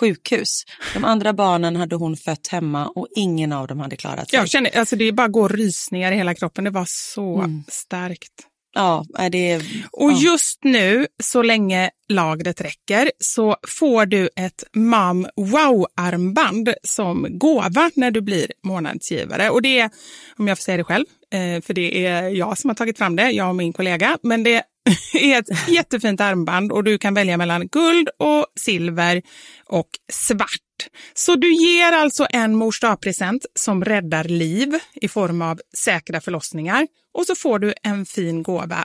sjukhus. De andra barnen hade hon fött hemma och ingen av dem hade klarat sig. Jag känner, alltså det bara går rysningar i hela kroppen. Det var så Mm. starkt. Ja, är det... Och ja. just nu, så länge lagret räcker, så får du ett Mom Wow-armband som gåva när du blir månadsgivare. Och det är, om jag får säga det själv, Eh, för det är jag som har tagit fram det, jag och min kollega, men det är ett jättefint armband och du kan välja mellan guld och silver och svart. Så du ger alltså en mors present som räddar liv i form av säkra förlossningar och så får du en fin gåva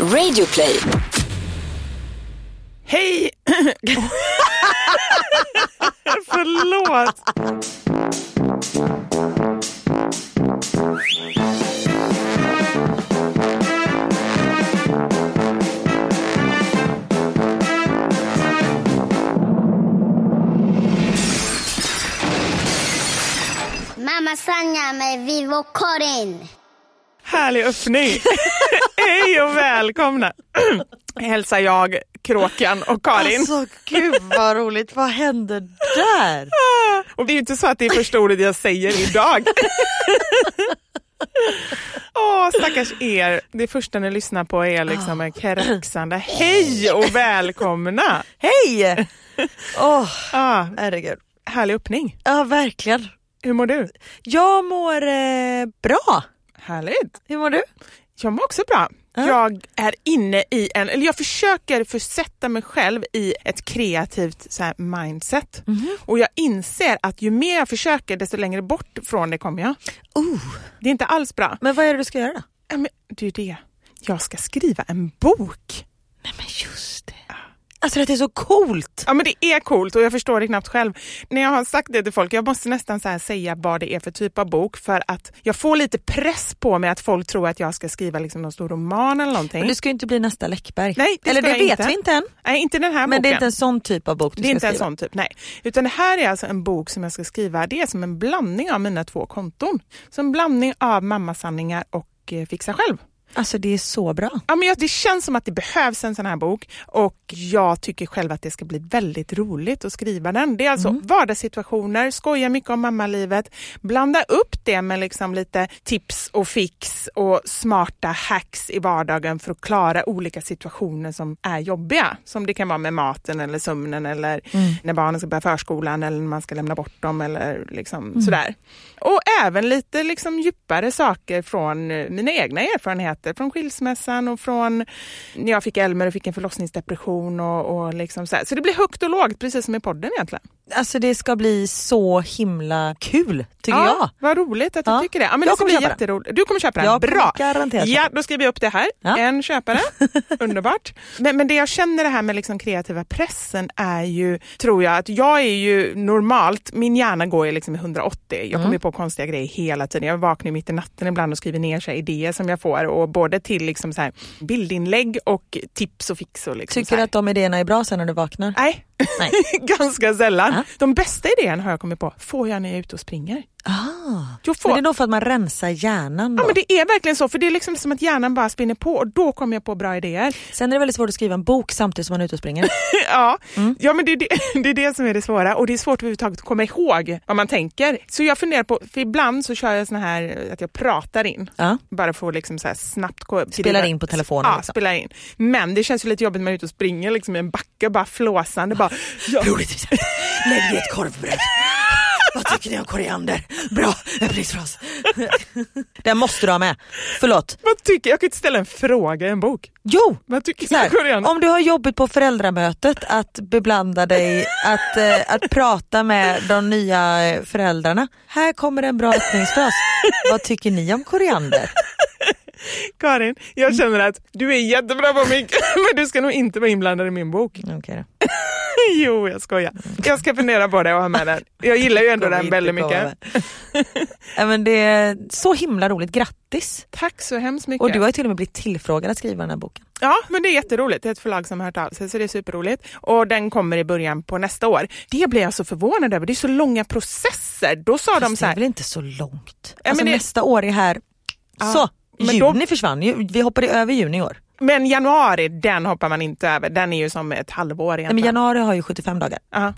Radioplay. Hej! Förlåt. Mamma Sanja med Vivo Karin. Härlig öppning. Hej och välkomna. Hälsar jag, Kråkan och Karin. Alltså gud vad roligt, vad hände där? Och det är ju inte så att det är första ordet jag säger idag. Åh, Ja, stackars er. Det första ni lyssnar på är liksom en kraxande hej och välkomna. Hej! Åh, Ja, herregud. härlig öppning. Ja, verkligen. Hur mår du? Jag mår eh, bra. Härligt. Hur mår du? Jag mår också bra. Ja. Jag är inne i en, eller jag försöker försätta mig själv i ett kreativt så här, mindset. Mhm. Och jag inser att ju mer jag försöker desto längre bort från det kommer jag. Oh. Det är inte alls bra. Men vad är det du ska göra då? Ja, men det är ju det. Jag ska skriva en bok. Nej men just det. Alltså det är så coolt. Ja men det är coolt och jag förstår det knappt själv. När jag har sagt det till folk, jag måste nästan så säga vad det är för typ av bok för att jag får lite press på mig att folk tror att jag ska skriva liksom någon stor roman eller någonting. Men du ska ju inte bli nästa Läckberg. Nej, det Eller ska det vet inte. vi inte än. Nej, inte den här Men boken. det är inte en sån typ av bok du Det är ska inte en skriva. sån typ, nej. Utan det här är alltså en bok som jag ska skriva. Det är som en blandning av mina två konton. Så en blandning av mammasanningar och eh, fixa själv. Alltså det är så bra. Ja, men det känns som att det behövs en sån här bok och jag tycker själv att det ska bli väldigt roligt att skriva den. Det är alltså vardagssituationer, skoja mycket om mammalivet, blanda upp det med liksom lite tips och fix och smarta hacks i vardagen för att klara olika situationer som är jobbiga. Som det kan vara med maten eller sömnen eller när barnen ska börja förskolan eller när man ska lämna bort dem eller liksom sådär. Och även lite liksom djupare saker från mina egna erfarenheter från skilsmässan och från när jag fick Elmer och fick en förlossningsdepression och, och liksom så, här. så det blir högt och lågt precis som i podden egentligen. Alltså det ska bli så himla kul tycker jag. Vad roligt att du Ja. tycker det. Ja, men Jag det ska bli jätteroligt. Du kommer köpa den? Jag Bra! garanterat Ja, då skriver jag upp det här. Ja. En köpare. Underbart. Men, men det jag känner det här med liksom kreativa pressen är ju, tror jag, att jag är ju normalt, min hjärna går ju liksom i 180. Jag Mm. kommer ju på konstiga grejer hela tiden. Jag vaknar mitt i natten ibland och skriver ner så idéer som jag får och både till liksom så här bildinlägg och tips och fix. Och liksom Tycker du att de idéerna är bra sen när du vaknar? Nej. ganska sällan. Ja. De bästa idéerna har jag kommit på, får jag när jag är ute och springer. Ah. Jag får, Men det är nog för att man rensar hjärnan då. Ja men det är verkligen så, för det är liksom som att hjärnan bara spinner på och då kommer jag på bra idéer. Sen är det väldigt svårt att skriva en bok samtidigt som man är ute och springer. ja, Mm. ja men det är det, det är det som är det svåra och det är svårt överhuvudtaget att komma ihåg vad man tänker. Så jag funderar på, för ibland så kör jag såna här att jag pratar in. Ja. Bara för att liksom så snabbt gå- Spelar in på telefonen Ja, liksom. spelar in. Men det känns ju lite jobbigt när man är ute och springer liksom i en backe, bara flåsande. Bara, ja. Roligt Lägg i ett korvbröd. Vad tycker ni om koriander? Bra öppningsfras. Den måste du ha med. Förlåt. Vad tycker Jag kan inte ställa en fråga i en bok. Jo! Vad tycker du om koriander? om du har jobbet på föräldramötet att beblanda dig, att, eh, att prata med de nya eh, föräldrarna. Här kommer en bra öppningsfras. Vad tycker ni om koriander? Karin, jag känner att du är jättebra på mycket men du ska nog inte vara inblandad i min bok. Okej då. Jo, jag skojar. Jag ska fundera på det och ha med den. Jag gillar ju ändå den väldigt mycket. ja, men det är så himla roligt, grattis! Tack så hemskt mycket. Och du har ju till och med blivit tillfrågad att skriva den här boken. Ja, men det är jätteroligt. Det är ett förlag som har hört av sig så det är superroligt. Och den kommer i början på nästa år. Det blir jag så förvånad över. Det är så långa processer. Då sa de Fast så det är här, väl inte så långt? Ja, alltså men det- nästa år är här. Ja, Så, men då- juni försvann ju. Vi hoppade över juni i år. Men januari, den hoppar man inte över. Den är ju som ett halvår Nej, egentligen. men januari har ju 75 dagar. Ja.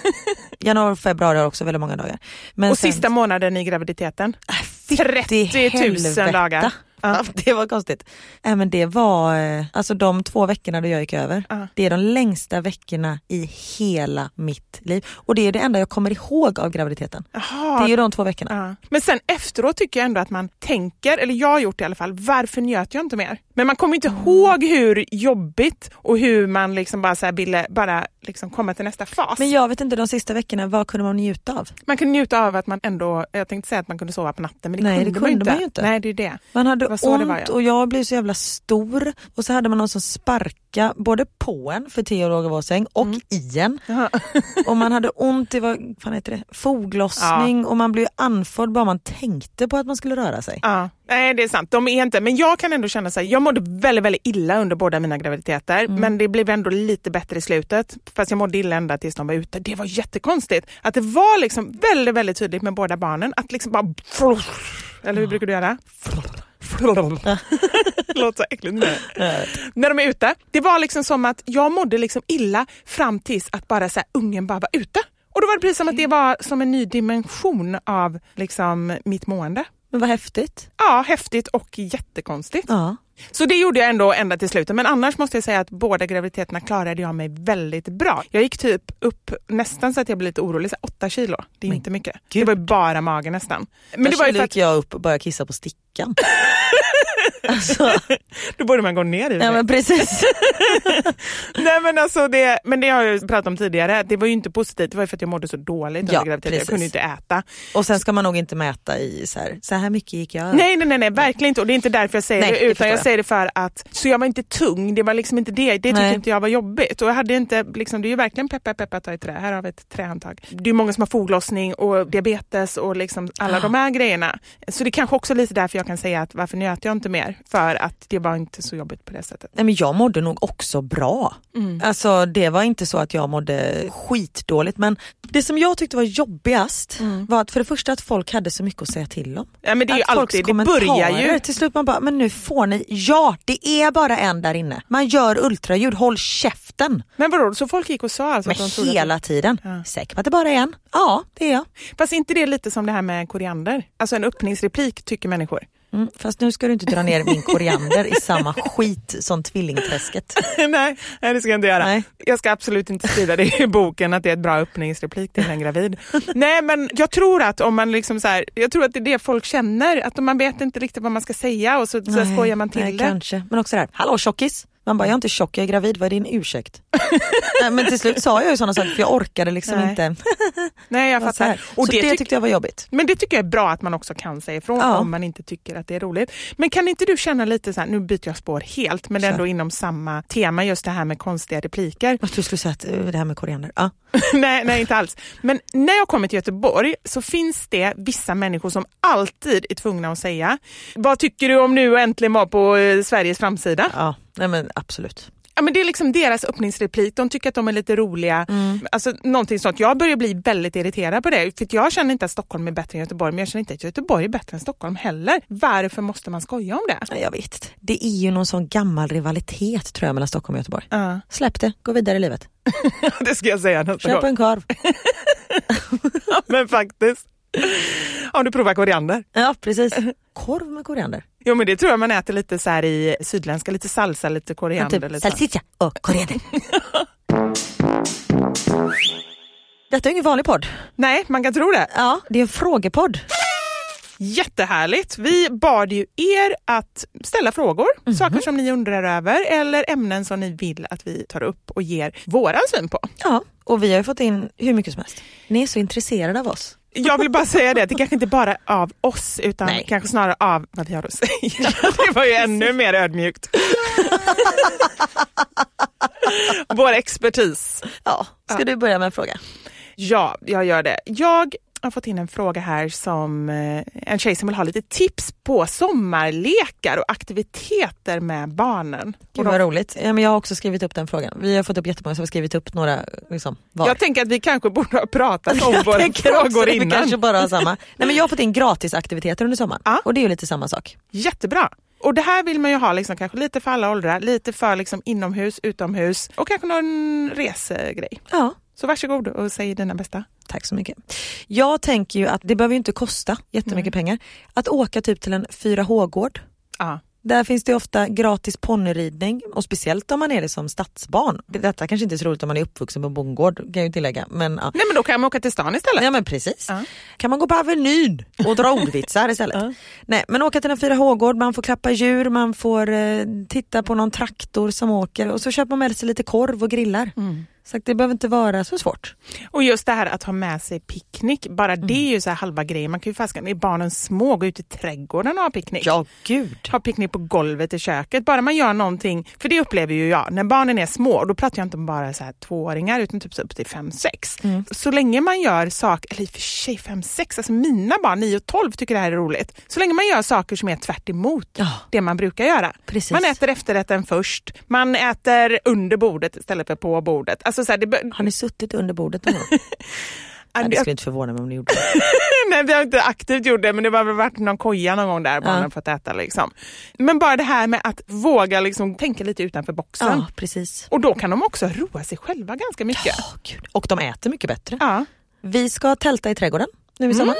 Januari och februari har också väldigt många dagar. Men Och sen- sista månaden i graviditeten. Äh, 30 000 helvete. dagar. Ja. Det var konstigt. Äh, men det var, eh, alltså de två veckorna då jag gick över, Ja. det är de längsta veckorna i hela mitt liv. Och det är det enda jag kommer ihåg av graviditeten. Jaha, Det är ju de två veckorna. Ja. Men sen efteråt tycker jag ändå att man tänker, eller jag har gjort det i alla fall, varför njöt jag inte mer? Men man kommer inte Mm. ihåg hur jobbigt och hur man liksom bara så ville bara liksom komma till nästa fas. Men jag vet inte, de sista veckorna, vad kunde man njuta av? Man kunde njuta av att man ändå, jag tänkte säga att man kunde sova på natten men det Nej, kunde, det man, kunde inte. man ju inte. Nej det är det. Man hade Det var det var, ont ja. och jag blev så jävla stor och så hade man någon som sparka både på en för Theo låg i vår säng och Mm. i en. och man hade ont i vad fan heter det, foglossning och man blev andfådd bara man tänkte på att man skulle röra sig. Ja, nej det är sant. De är inte, men jag kan ändå känna så här, jag mådde väldigt, väldigt illa under båda mina graviditeter, Mm. men det blev ändå lite bättre i slutet. Fast jag mådde illa ända tills de var ute. Det var jättekonstigt. Att det var liksom väldigt, väldigt tydligt med båda barnen, att liksom bara... Eller hur brukar du göra? låter så äckligt nu. När de är ute. Det var liksom som att jag mådde liksom illa fram tills att bara så här, ungen bara var ute. Och då var det precis som att det var som en ny dimension av liksom mitt mående. Men vad häftigt. Ja, häftigt och jättekonstigt. Ja. Så det gjorde jag ändå ända till slutet. Men annars måste jag säga att båda graviditeterna klarade jag mig väldigt bra. Jag gick typ upp nästan så att jag blev lite orolig, så åtta kilo. Det är Men inte mycket. gud. Det var ju bara magen nästan. Men det var ju för gick att jag upp och började kissa på stickan. alltså, då borde man gå ner i ja, det. men precis. Nej men alltså det, men det har jag pratat om tidigare, det var ju inte positivt, det var ju för att jag mådde så dåligt under Ja, graviditeten. Jag kunde inte äta. Och sen ska man nog inte mäta i så här, så här mycket gick jag. Nej, nej, nej, nej, verkligen inte. Och det är inte därför jag säger Nej, det, utan jag, jag. säger det för att, så jag var inte tung, det var liksom inte det. Det tyckte Nej. inte jag var jobbigt. Och jag hade inte, liksom, det är ju verkligen peppa peppa ta i trä. Här har vi ett trähandtag. Det är många som har foglossning och diabetes och liksom alla de här grejerna. Så det är kanske också lite därför jag kan säga att varför njöt jag inte mer? För att det var inte så jobbigt på det sättet. Nej, men jag mådde nog också bra. Mm. Alltså det var inte så att jag mådde skitdåligt men det som jag tyckte var jobbigast var att för det första att folk hade så mycket att säga till om. Ja, men det är ju att alltid, det börjar ju... Till slut man bara, men nu får ni, ja det är bara en där inne. Man gör ultraljud, håll käften. Men vadå, så folk gick och sa alltså Men att de trodde att- hela tiden. Ja. Säker på att det bara är en? Ja det är jag. Fast inte det lite som det här med koriander? Alltså en öppningsreplik tycker människor. Mm, fast nu ska du inte dra ner min koriander i samma skit som tvillingträsket. nej, nej, det ska jag inte göra. Nej. Jag ska absolut inte skriva det i boken att det är ett bra öppningsreplik till en gravid. nej men jag tror att om man liksom så här, jag tror att det är det folk känner, att man vet inte riktigt vad man ska säga och så, så Nej, skojar man till nej, det. Kanske. Men också det här, hallå tjockis. Man bara, jag är inte tjock, jag är gravid, vad är din ursäkt? nej, men till slut sa jag ju sådana saker för jag orkade liksom Nej. inte. Nej jag så fattar. här. Och så det, det, tyck- tyckte jag var jobbigt. men det tycker jag är bra att man också kan säga ifrån Ja. om man inte tycker att det är roligt. Men kan inte du känna lite så här, nu byter jag spår helt, men Kör. ändå inom samma tema, just det här med konstiga repliker. Jag du skulle säga att, eh, det här med koriander. Ja. nej, nej, inte alls. Men när jag kommer till Göteborg så finns det vissa människor som alltid är tvungna att säga, vad tycker du om nu äntligen vara på eh, Sveriges framsida? ja, nej men absolut. Ja, men det är liksom deras öppningsreplik, de tycker att de är lite roliga. Alltså, någonting sånt. Jag börjar bli väldigt irriterad på det, för jag känner inte att Stockholm är bättre än Göteborg, men jag känner inte att Göteborg är bättre än Stockholm heller. Varför måste man skoja om det? Jag vet. Det är ju någon sån gammal rivalitet tror jag mellan Stockholm och Göteborg. Ja, Släpp det, gå vidare i livet. det ska jag säga nästa Köp gång. en korv. Men faktiskt. Om du provar koriander. Ja precis. Korv med koriander. Jo men det tror jag man äter lite så här i sydländska, lite salsa, lite Ja, koriander. typ lite. salsiccia och koriander. Detta är ingen vanlig podd. Nej, man kan tro det. Ja, det är en frågepodd. Jättehärligt. Vi bad ju er att ställa frågor, Mhm. saker som ni undrar över eller ämnen som ni vill att vi tar upp och ger våran syn på. Ja, och vi har ju fått in hur mycket som helst. Ni är så intresserade av oss. Jag vill bara säga det, det kanske inte bara av oss utan Nej. kanske snarare av vad vi har att säga. Det var ju ännu mer ödmjukt. Vår expertis. Ja, ska du börja med en fråga? Ja, jag gör det. Jag har fått in en fråga här som eh, en tjej som vill ha lite tips på sommarlekar och aktiviteter med barnen. Gud vad roligt. Ja, men jag har också skrivit upp den frågan. Vi har fått upp jättemånga så vi har skrivit upp några liksom, var. Jag tänker att vi kanske borde ha pratat om Jag våra frågor att Vi innan. kanske bara har samma. Nej, men jag har fått in gratisaktiviteter under sommaren Ja. och det är ju lite samma sak. Jättebra. Och det här vill man ju ha liksom, kanske lite för alla åldrar, lite för liksom, inomhus, utomhus och kanske någon resegrej. Ja, Så varsågod och säg dina bästa. tack så mycket. Jag tänker ju att det behöver inte kosta jättemycket pengar. Att åka typ till en 4H-gård. Ja. Där finns det ofta gratis ponnyridning och speciellt om man är det som stadsbarn. Detta kanske inte är så roligt om man är uppvuxen på bondgård kan jag ju tillägga. Men, ja. Nej men då kan man åka till stan istället. Ja men precis. Ja. Kan man gå på Avenyn och dra ordvitsar istället. Nej men åka till en 4H-gård, man får klappa djur, man får eh, titta på någon traktor som åker och så köper man med sig lite korv och grillar. Mm. Så det behöver inte vara så svårt. Och just det här att ha med sig picknick, bara det är ju så här halva grejen. Man kan ju fast, är barnen små, gå ut i trädgården och ha picknick. Ja gud. Ha picknick på golvet i köket. Bara man gör någonting, för det upplever ju jag, när barnen är små, då pratar jag inte om bara så här tvååringar utan typ så upp till fem sex. Mm. Så länge man gör saker, eller i och för sig fem sex, alltså mina barn 9 och 12 tycker det här är roligt. Så länge man gör saker som är tvärt emot Ja. det man brukar göra. Precis. Man äter efterrätten först, man äter under bordet istället för på bordet. Alltså så här, det, Har ni suttit under bordet någon gång? Nej, det skulle inte förvåna mig om ni gjorde det. Nej, vi har inte aktivt gjort det, men det har väl varit någon koja någon gång där barnen Ja. fått äta. Liksom. Men bara det här med att våga liksom, tänka lite utanför boxen. Ja precis. Och då kan de också roa sig själva ganska mycket. Åh, gud. Och de äter mycket bättre. Ja. Vi ska tälta i trädgården nu i sommar.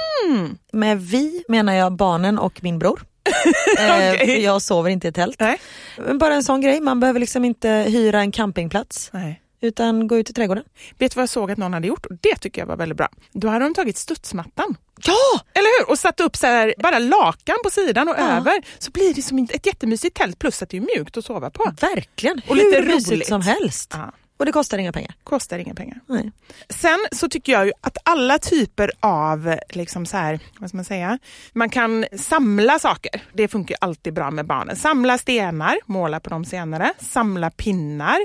Med vi menar jag barnen och min bror. eh, för jag sover inte i tält. Nej. Bara en sån grej, man behöver liksom inte hyra en campingplats Nej. Utan gå ut i trädgården. Vet du vad jag såg att någon hade gjort? Och det tycker jag var väldigt bra. Då hade de tagit studsmattan. Ja! Eller hur? Och satt upp så här, bara lakan på sidan och Ja. över. Så blir det som ett jättemysigt tält plus att det är mjukt att sova på. Verkligen, Och hur lite mysigt roligt. som helst. Ja. Och det kostar inga pengar. Kostar inga pengar. Nej. Sen så tycker jag ju att alla typer av, liksom så här, vad ska man säga, man kan samla saker. Det funkar alltid bra med barnen. Samla stenar, måla på dem senare. Samla pinnar.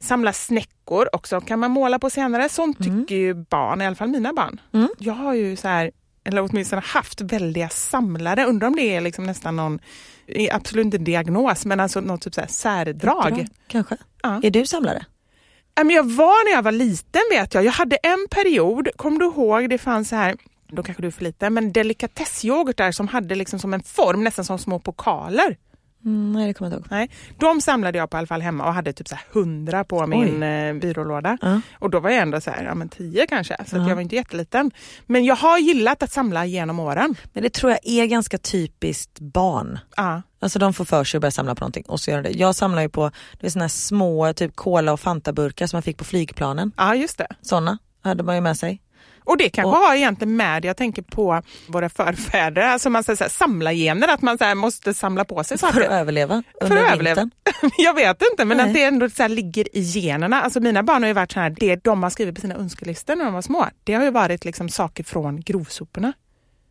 Samla snäckor också kan man måla på senare. Sånt tycker ju barn, i alla fall mina barn. Jag har ju så här, eller åtminstone haft väldiga samlare. Undrar om det är liksom nästan någon, absolut inte diagnos, men alltså något typ så här särdrag. Kanske. Ja. Är du samlare? Jag var när jag var liten vet jag. Jag hade en period, kom du ihåg, det fanns så här, då kanske du är för liten, men delikatessyoghurtar som hade liksom som en form, nästan som små pokaler. Mm, nej det kommer jag inte ihåg. Nej, de samlade jag på alla fall hemma och hade typ så hundra på min eh, byrålåda. Ja. Och då var jag ändå så här, ja men tio kanske, så Ja. jag var inte jätteliten. Men jag har gillat att samla genom åren. Men det tror jag är ganska typiskt barn. Ja. Alltså de får för sig att börja samla på någonting och så gör de det. Jag samlar ju på det är såna här små typ cola och fantaburkar som man fick på flygplanen. ja, just det. Såna hade man ju med sig. Och det kanske Och- har egentligen med, jag tänker på våra förfäder, alltså man säger så här, samla gener, att man så måste samla på sig För saker. att överleva För under att överleva. Jag vet inte, men Nej. att det ändå så ligger i generna. Alltså mina barn har ju varit så här, det de har skrivit på sina önskelistor när de var små, det har ju varit liksom saker från grovsoporna.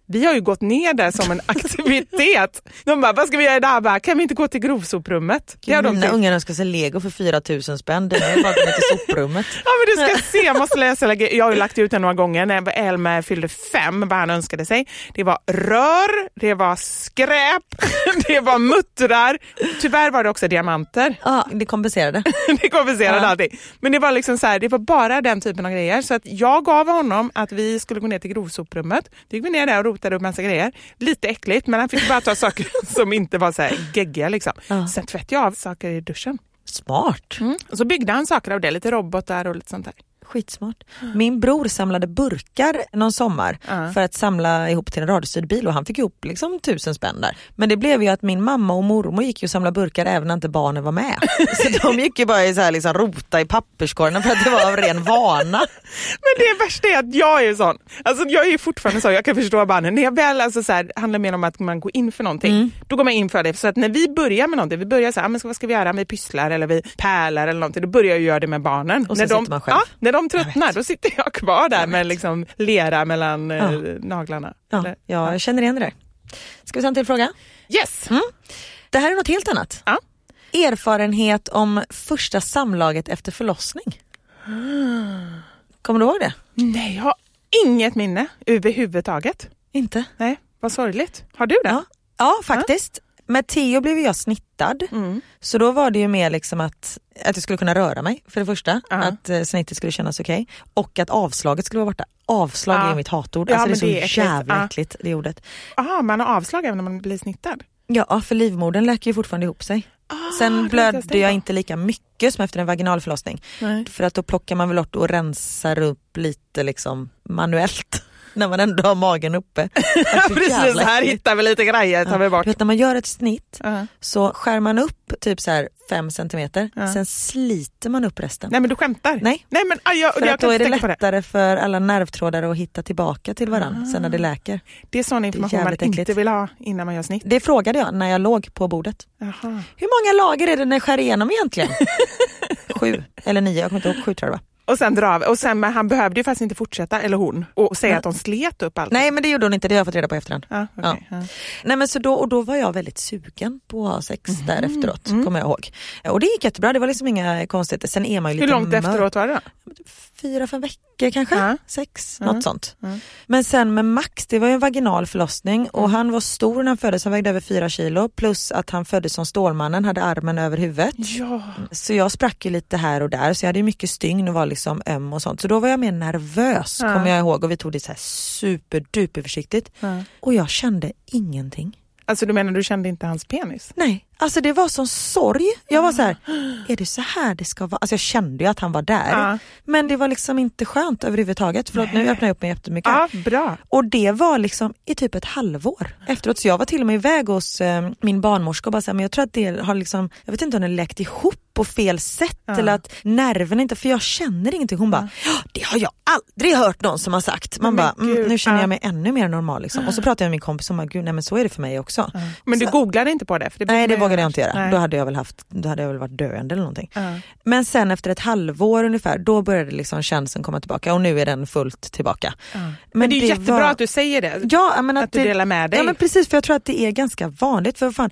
Vi har ju gått ner där som en aktivitet. De bara, vad ska vi göra idag? Bara, kan vi inte gå till grovsoprummet? Det har de Mina ungar önskar sig lego för 4000 spänn. Det är bara att gå till soprummet. Ja men du ska se, jag måste läsa. Jag har ju lagt ut den några gånger när Elmer fyllde fem, vad han önskade sig. Det var rör, det var skräp, det var muttrar. Tyvärr var det också diamanter. Ja, det kompenserade. det kompenserade Ja. allting. Men det var liksom så här, det var bara den typen av grejer. Så att jag gav honom att vi skulle gå ner till grovsoprummet. Då gick vi ner där och rotade upp massa grejer. Lite äckligt, men han fick bara ta saker som inte var så här geggiga. Liksom. Ja. Sen tvättade jag av saker i duschen. Smart. Och så byggde han saker av det, lite robotar och lite sånt där. Skitsmart. Min bror samlade burkar någon sommar Ja. för att samla ihop till en radiostyrd bil och han fick ihop liksom tusen spänn där. Men det blev ju att min mamma och mormor gick ju och samlade burkar även när inte barnen var med. Så de gick ju bara i så här liksom rota i papperskorgen för att det var av ren vana. Men det värsta är att jag är sån. Alltså jag är fortfarande så, jag kan förstå barnen. När jag väl alltså så här, handlar mer om att man går in för någonting, Mm. då går man in för det. Så att när vi börjar med någonting, vi börjar så här, "Ah, men vad ska vi göra? Vi pysslar eller vi pärlar eller någonting, då börjar jag göra det med barnen. Och så när, de, sitter man själv. Ja, när de tröttnar, då sitter jag kvar där med liksom lera mellan eh, Ja. naglarna. Ja, Eller- jag känner igen det där. Ska vi ta en till fråga? Yes! Det här är något helt annat. Ja. Erfarenhet om första samlaget efter förlossning. Kommer du ihåg det? Nej, jag har inget minne överhuvudtaget. Inte? Nej, vad sorgligt. Har du det? Ja, ja faktiskt. Med Theo blev jag snittad. Mm. Så då var det ju mer liksom att, att jag skulle kunna röra mig för det första. Ja. Att eh, snittet skulle kännas okej. Och att avslaget skulle vara borta. Avslag Ja. är mitt hatord. Ja, alltså det är så det är jävla Ja. äckligt det ordet. Aha, man har avslag även när man blir snittad? Ja för livmodern läker ju fortfarande ihop sig. Ah, Sen blödde jag inte lika mycket som efter en vaginalförlossning. Nej. För att då plockar man väl bort och rensar upp lite liksom manuellt. När man ändå har magen uppe. Ja, precis, här hittar vi lite grejer, tar vi bort. Du vet när man gör ett snitt Ja. så skär man upp typ så här fem centimeter, Ja. sen sliter man upp resten. Nej men du skämtar? Nej. Nej men aj, jag, För jag kan då är det på det. lättare för alla nervtrådar att hitta tillbaka till varandra sen när det läker. Det är sån information man jävligt inte äckligt. vill ha innan man gör snitt. Det frågade jag när jag låg på bordet. Hur många lager är det när jag skär igenom egentligen? Sju eller nio, jag kommer inte ihåg, sju tror jag det var. Och sen dra av. Och sen, men han behövde ju faktiskt inte fortsätta, eller hon, och säga Nej. att de slet upp allt. Nej men det gjorde hon inte, det har jag fått reda på i efterhand. Ja, okej. Ja. Nej men så då, och då var jag väldigt sugen på att ha sex Mhm. där efteråt, Mm. kommer jag ihåg. Och det gick jättebra, det var liksom inga konstigheter. Sen är man ju Hur lite långt mörk. efteråt var det då? Fyra, fem veckor kanske? Ja. Sex, Ja. något sånt. Ja. Men sen med Max, det var ju en vaginal förlossning och Mm. han var stor när han föddes, han vägde över fyra kilo plus att han föddes som Stålmannen, hade armen över huvudet. Ja. Så jag sprack ju lite här och där så jag hade ju mycket stygn och var liksom öm och sånt. Så då var jag mer nervös Ja. kommer jag ihåg och vi tog det så här superduper försiktigt. Ja. Och jag kände ingenting. Alltså du menar du kände inte hans penis? Nej, Alltså det var sån sorg. Jag var så här, är det så här det ska vara? Alltså jag kände ju att han var där. Ja. Men det var liksom inte skönt överhuvudtaget. Förlåt nu öppnar jag upp mig jättemycket. Ja, bra. Och det var liksom i typ ett halvår efteråt. Så jag var till och med iväg hos eh, min barnmorska och bara så här, men jag tror att det har liksom, jag vet inte om det läkt ihop på fel sätt eller att nerven inte, för jag känner ingenting. Hon bara, "Ja, det har jag aldrig hört någon som har sagt. Man Men bara, mm, nu känner ja. jag mig ännu mer normal. Liksom. Och så pratade jag med min kompis och bara, gud nej men så är det för mig också. Men du Så- googlade inte på det? För det Nej det man vågade jag inte göra. Nej. Då hade jag väl haft, då hade jag väl varit döende eller någonting. Ja. Men sen efter ett halvår ungefär, då började liksom känslan komma tillbaka och nu är den fullt tillbaka. Men det är ju jättebra var- att du säger det. Ja, jag menar att du det- delar med dig. Ja men precis för jag tror att det är ganska vanligt för fan,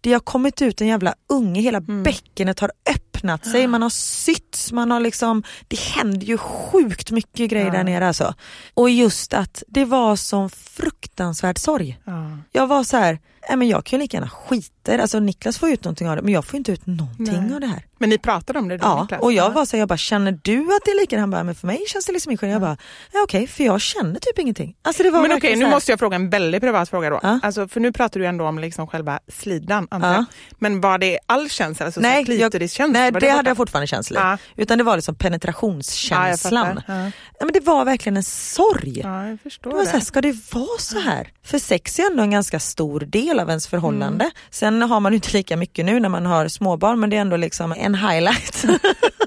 det har kommit ut en jävla unge, hela Mm. bäckenet har öppnat sig, man har sytt, man har liksom, det händer ju sjukt mycket grejer där nere alltså. Och just att det var sån fruktansvärd sorg. Ja. Jag var så här, nej men jag kan ju lika gärna skita i det. alltså Niklas får ut någonting av det men jag får inte ut någonting Nej. av det här. Men ni pratade om det då Ja, Niklas? och jag Ja. var så här, jag bara känner du att det är likadant? Han bara, men för mig känns det liksom inte. Jag bara, ja, okej för jag känner typ ingenting. Alltså det var Men okej, nu måste jag fråga en väldigt privat fråga då. Ja. Alltså, för nu pratar du ändå om liksom själva slidan, antar Ja. Men var det all känsla? Alltså Nej, klitoriskänsla? nej Var det, hade jag fortfarande känslor. Ja. Utan det var liksom Ja, penetrationskänslan. Ja. Ja, men det var verkligen en sorg. Ja, jag förstår Det var så här, det. ska det vara så här? För sex är ändå en ganska stor del av ens förhållande. Mm. Sen har man inte lika mycket nu när man har småbarn men det är ändå liksom en highlight.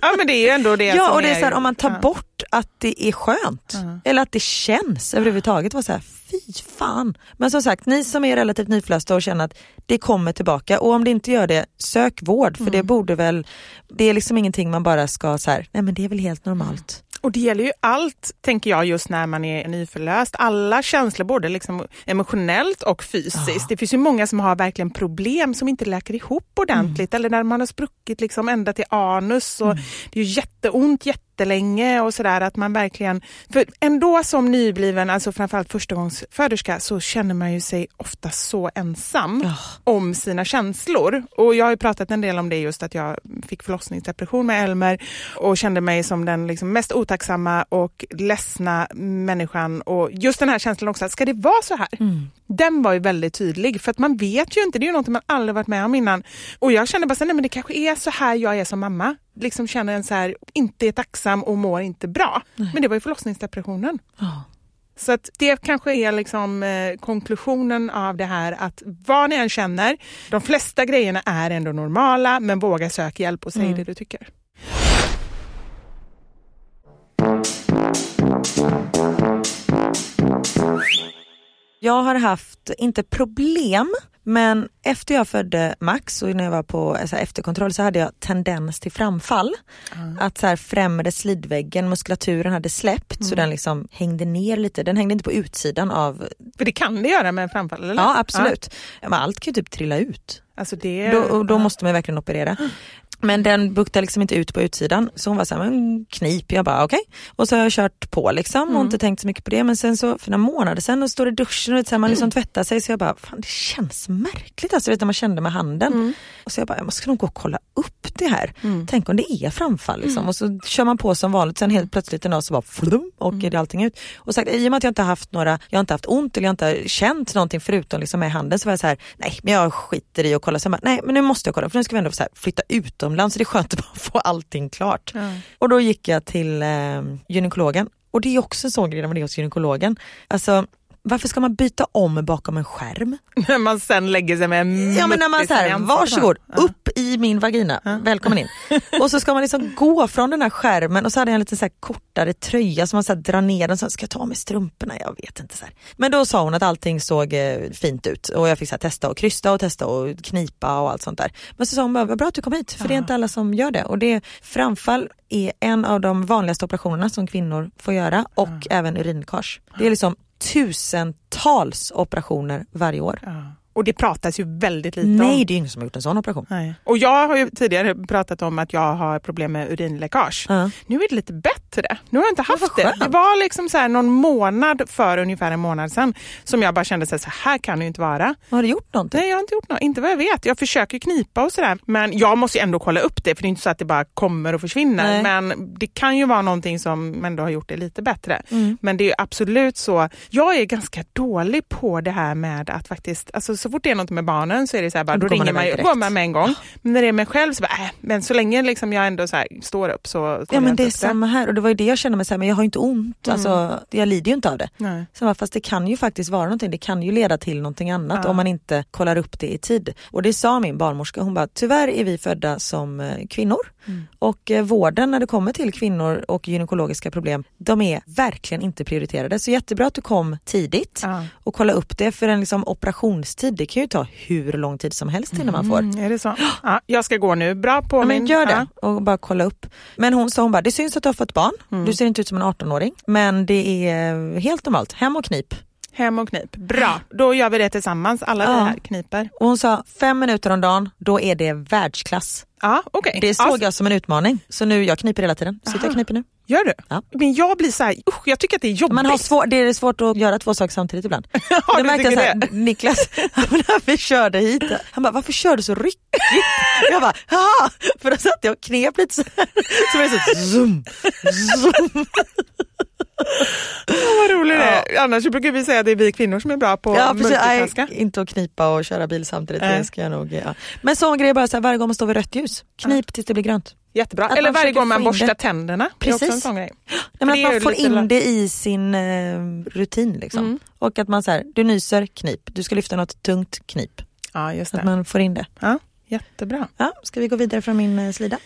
Ja, men det är ju ändå det ja och det är så här, om man tar ja. bort att det är skönt eller att det känns överhuvudtaget. var så här, fy fan. Men som sagt, ni som är relativt nyförlösta och känner att det kommer tillbaka och om det inte gör det, sök vård för Mm. det borde väl, det är liksom ingenting man bara ska så här, nej men det är väl helt normalt. Och det gäller ju allt, tänker jag, just när man är nyförlöst. Alla känslor, både liksom emotionellt och fysiskt. Det finns ju många som har verkligen problem som inte läker ihop ordentligt eller när man har spruckit liksom ända till anus och det är ju jätteont jättelänge och sådär att man verkligen, för ändå som nybliven, alltså framförallt förstagångsföderska så känner man ju sig ofta så ensam Ja. om sina känslor. Och jag har ju pratat en del om det just att jag fick förlossningsdepression med Elmer och kände mig som den liksom mest otacksamma och ledsna människan. Och just den här känslan också, ska det vara så här? Den var ju väldigt tydlig för att man vet ju inte, det är ju något man aldrig varit med om innan. Och jag kände bara så nej men det kanske är så här jag är som mamma. Liksom känner en så här, inte är tacksam och mår inte bra. Men det var ju förlossningsdepressionen. Ja. Så att det kanske är liksom eh, konklusionen av det här att vad ni än känner, de flesta grejerna är ändå normala men våga söka hjälp och säg det du tycker. Jag har haft, inte problem, men efter jag födde Max och när jag var på så här, efterkontroll så hade jag tendens till framfall. Att så här, främre slidväggen, muskulaturen hade släppt så den liksom hängde ner lite. Den hängde inte på utsidan av, För det kan det göra med framfall, eller? ja absolut. Men allt kan ju typ trilla ut. Alltså det, Då, och då ja. måste man verkligen operera. Men den buktade liksom inte ut på utsidan så hon var såhär, men knip. Jag bara okej. Och så har jag kört på liksom och inte tänkt så mycket på det. Men sen så för några månader sen då står det i duschen och så här, man liksom tvättar sig så jag bara, fan det känns märkligt alltså vet du, man kände med handen. Och så jag bara, jag måste nog gå och kolla upp det här. Tänk om det är framfall liksom. Och så kör man på som vanligt sen helt plötsligt en dag så bara flum åker det allting ut. Och sagt, i och med att jag inte haft några, jag har inte haft ont eller jag har inte känt någonting förutom liksom med handen så var jag så här, nej men jag skiter i att kolla. Så jag bara, nej men nu måste jag kolla för nu ska vi ändå så här, flytta utomlands så det är skönt att bara få allting klart. Och då gick jag till eh, gynekologen och det är också en sån grej när man är hos gynekologen. Alltså varför ska man byta om bakom en skärm? När man sen lägger sig med en Ja men när man säger varsågod, Ja. upp i min vagina, välkommen in. och så ska man liksom gå från den här skärmen och så hade jag en lite så här kortare tröja som man så här drar ner den, så ska jag ta med strumporna? Jag vet inte. Så här. Men då sa hon att allting såg eh, fint ut och jag fick så här, testa och krysta och testa och knipa och allt sånt där. Men så sa hon bara, vad bra att du kom hit, för det är inte alla som gör det. Och det, framfall är en av de vanligaste operationerna som kvinnor får göra och även urinläckage. Det är liksom tusentals operationer varje år. Ja. Och det pratas ju väldigt lite Nej, om. det är ingen som har gjort en sån operation. Nej. Och jag har ju tidigare pratat om att jag har problem med urinläckage. Ja. Nu är det lite bättre. Nu har jag inte haft det. Det var liksom så här någon månad för ungefär en månad sedan som jag bara kände så här, så här kan det ju inte vara. Har du gjort någonting? Nej, jag har inte gjort något. Inte vad jag vet. Jag försöker knipa och sådär. Men jag måste ju ändå kolla upp det för det är inte så att det bara kommer och försvinner. Nej. Men det kan ju vara någonting som ändå har gjort det lite bättre. Mm. Men det är absolut så. Jag är ganska dålig på det här med att faktiskt, alltså så fort det är något med barnen så är det så här, bara, Då då, man ringer man, direkt. går man med en gång. Men när det är mig själv så bara, äh, men så länge liksom jag ändå så här, står upp så Ja men det är samma här och det var ju det jag kände mig så här, men jag har ju inte ont, alltså, jag lider ju inte av det. Nej. Så bara, fast det kan ju faktiskt vara någonting, det kan ju leda till någonting annat Ja. om man inte kollar upp det i tid. Och det sa min barnmorska, hon bara tyvärr är vi födda som eh, kvinnor och eh, vården när det kommer till kvinnor och gynekologiska problem, de är verkligen inte prioriterade. Så jättebra att du kom tidigt Ja. och kolla upp det för en liksom operationstid, det kan ju ta hur lång tid som helst innan man får. Mm, är det så? Ja, jag ska gå nu. Bra på Ja, min. men gör det och bara kolla upp. Men hon sa hon bara, det syns att du har fått barn, Mm. du ser inte ut som en 18-åring men det är helt normalt, hem och knip. Hem och knip. Bra, då gör vi det tillsammans. Alla Ja. här kniper. Och hon sa fem minuter om dagen, då är det världsklass. Ja, okej. Det såg Ja, jag som en utmaning. Så nu, jag kniper hela tiden. Sitter jag kniper nu. Gör du? Ja. Men jag blir så här, usch, jag tycker att det är jobbigt. Man har svår, det är svårt att göra två saker samtidigt ibland. Ja, det märkte jag tycker så här, det? Niklas, när vi körde hit, han bara varför kör du så ryckigt? Jag bara Haha! för då satt jag och knep lite så här. Så var det så zoom, zoom. Vad roligt det är. Annars brukar vi säga att det är vi kvinnor som är bra på Ja att multitaska. inte att knipa och köra bil samtidigt. Nej. Det ska jag nog, ja. Men sån grej bara så här, varje gång man står vid rött ljus, knip tills det blir grönt. Jättebra. Att Eller varje gång man borstar det. tänderna. Precis. Nej, men att man får in det i sin eh, rutin liksom. Mm. Och att man så här, du nyser, knip. Du ska lyfta något tungt, knip. Ja, just Att det. man får in det. Ja, jättebra. Ja, ska vi gå vidare från min eh, slida?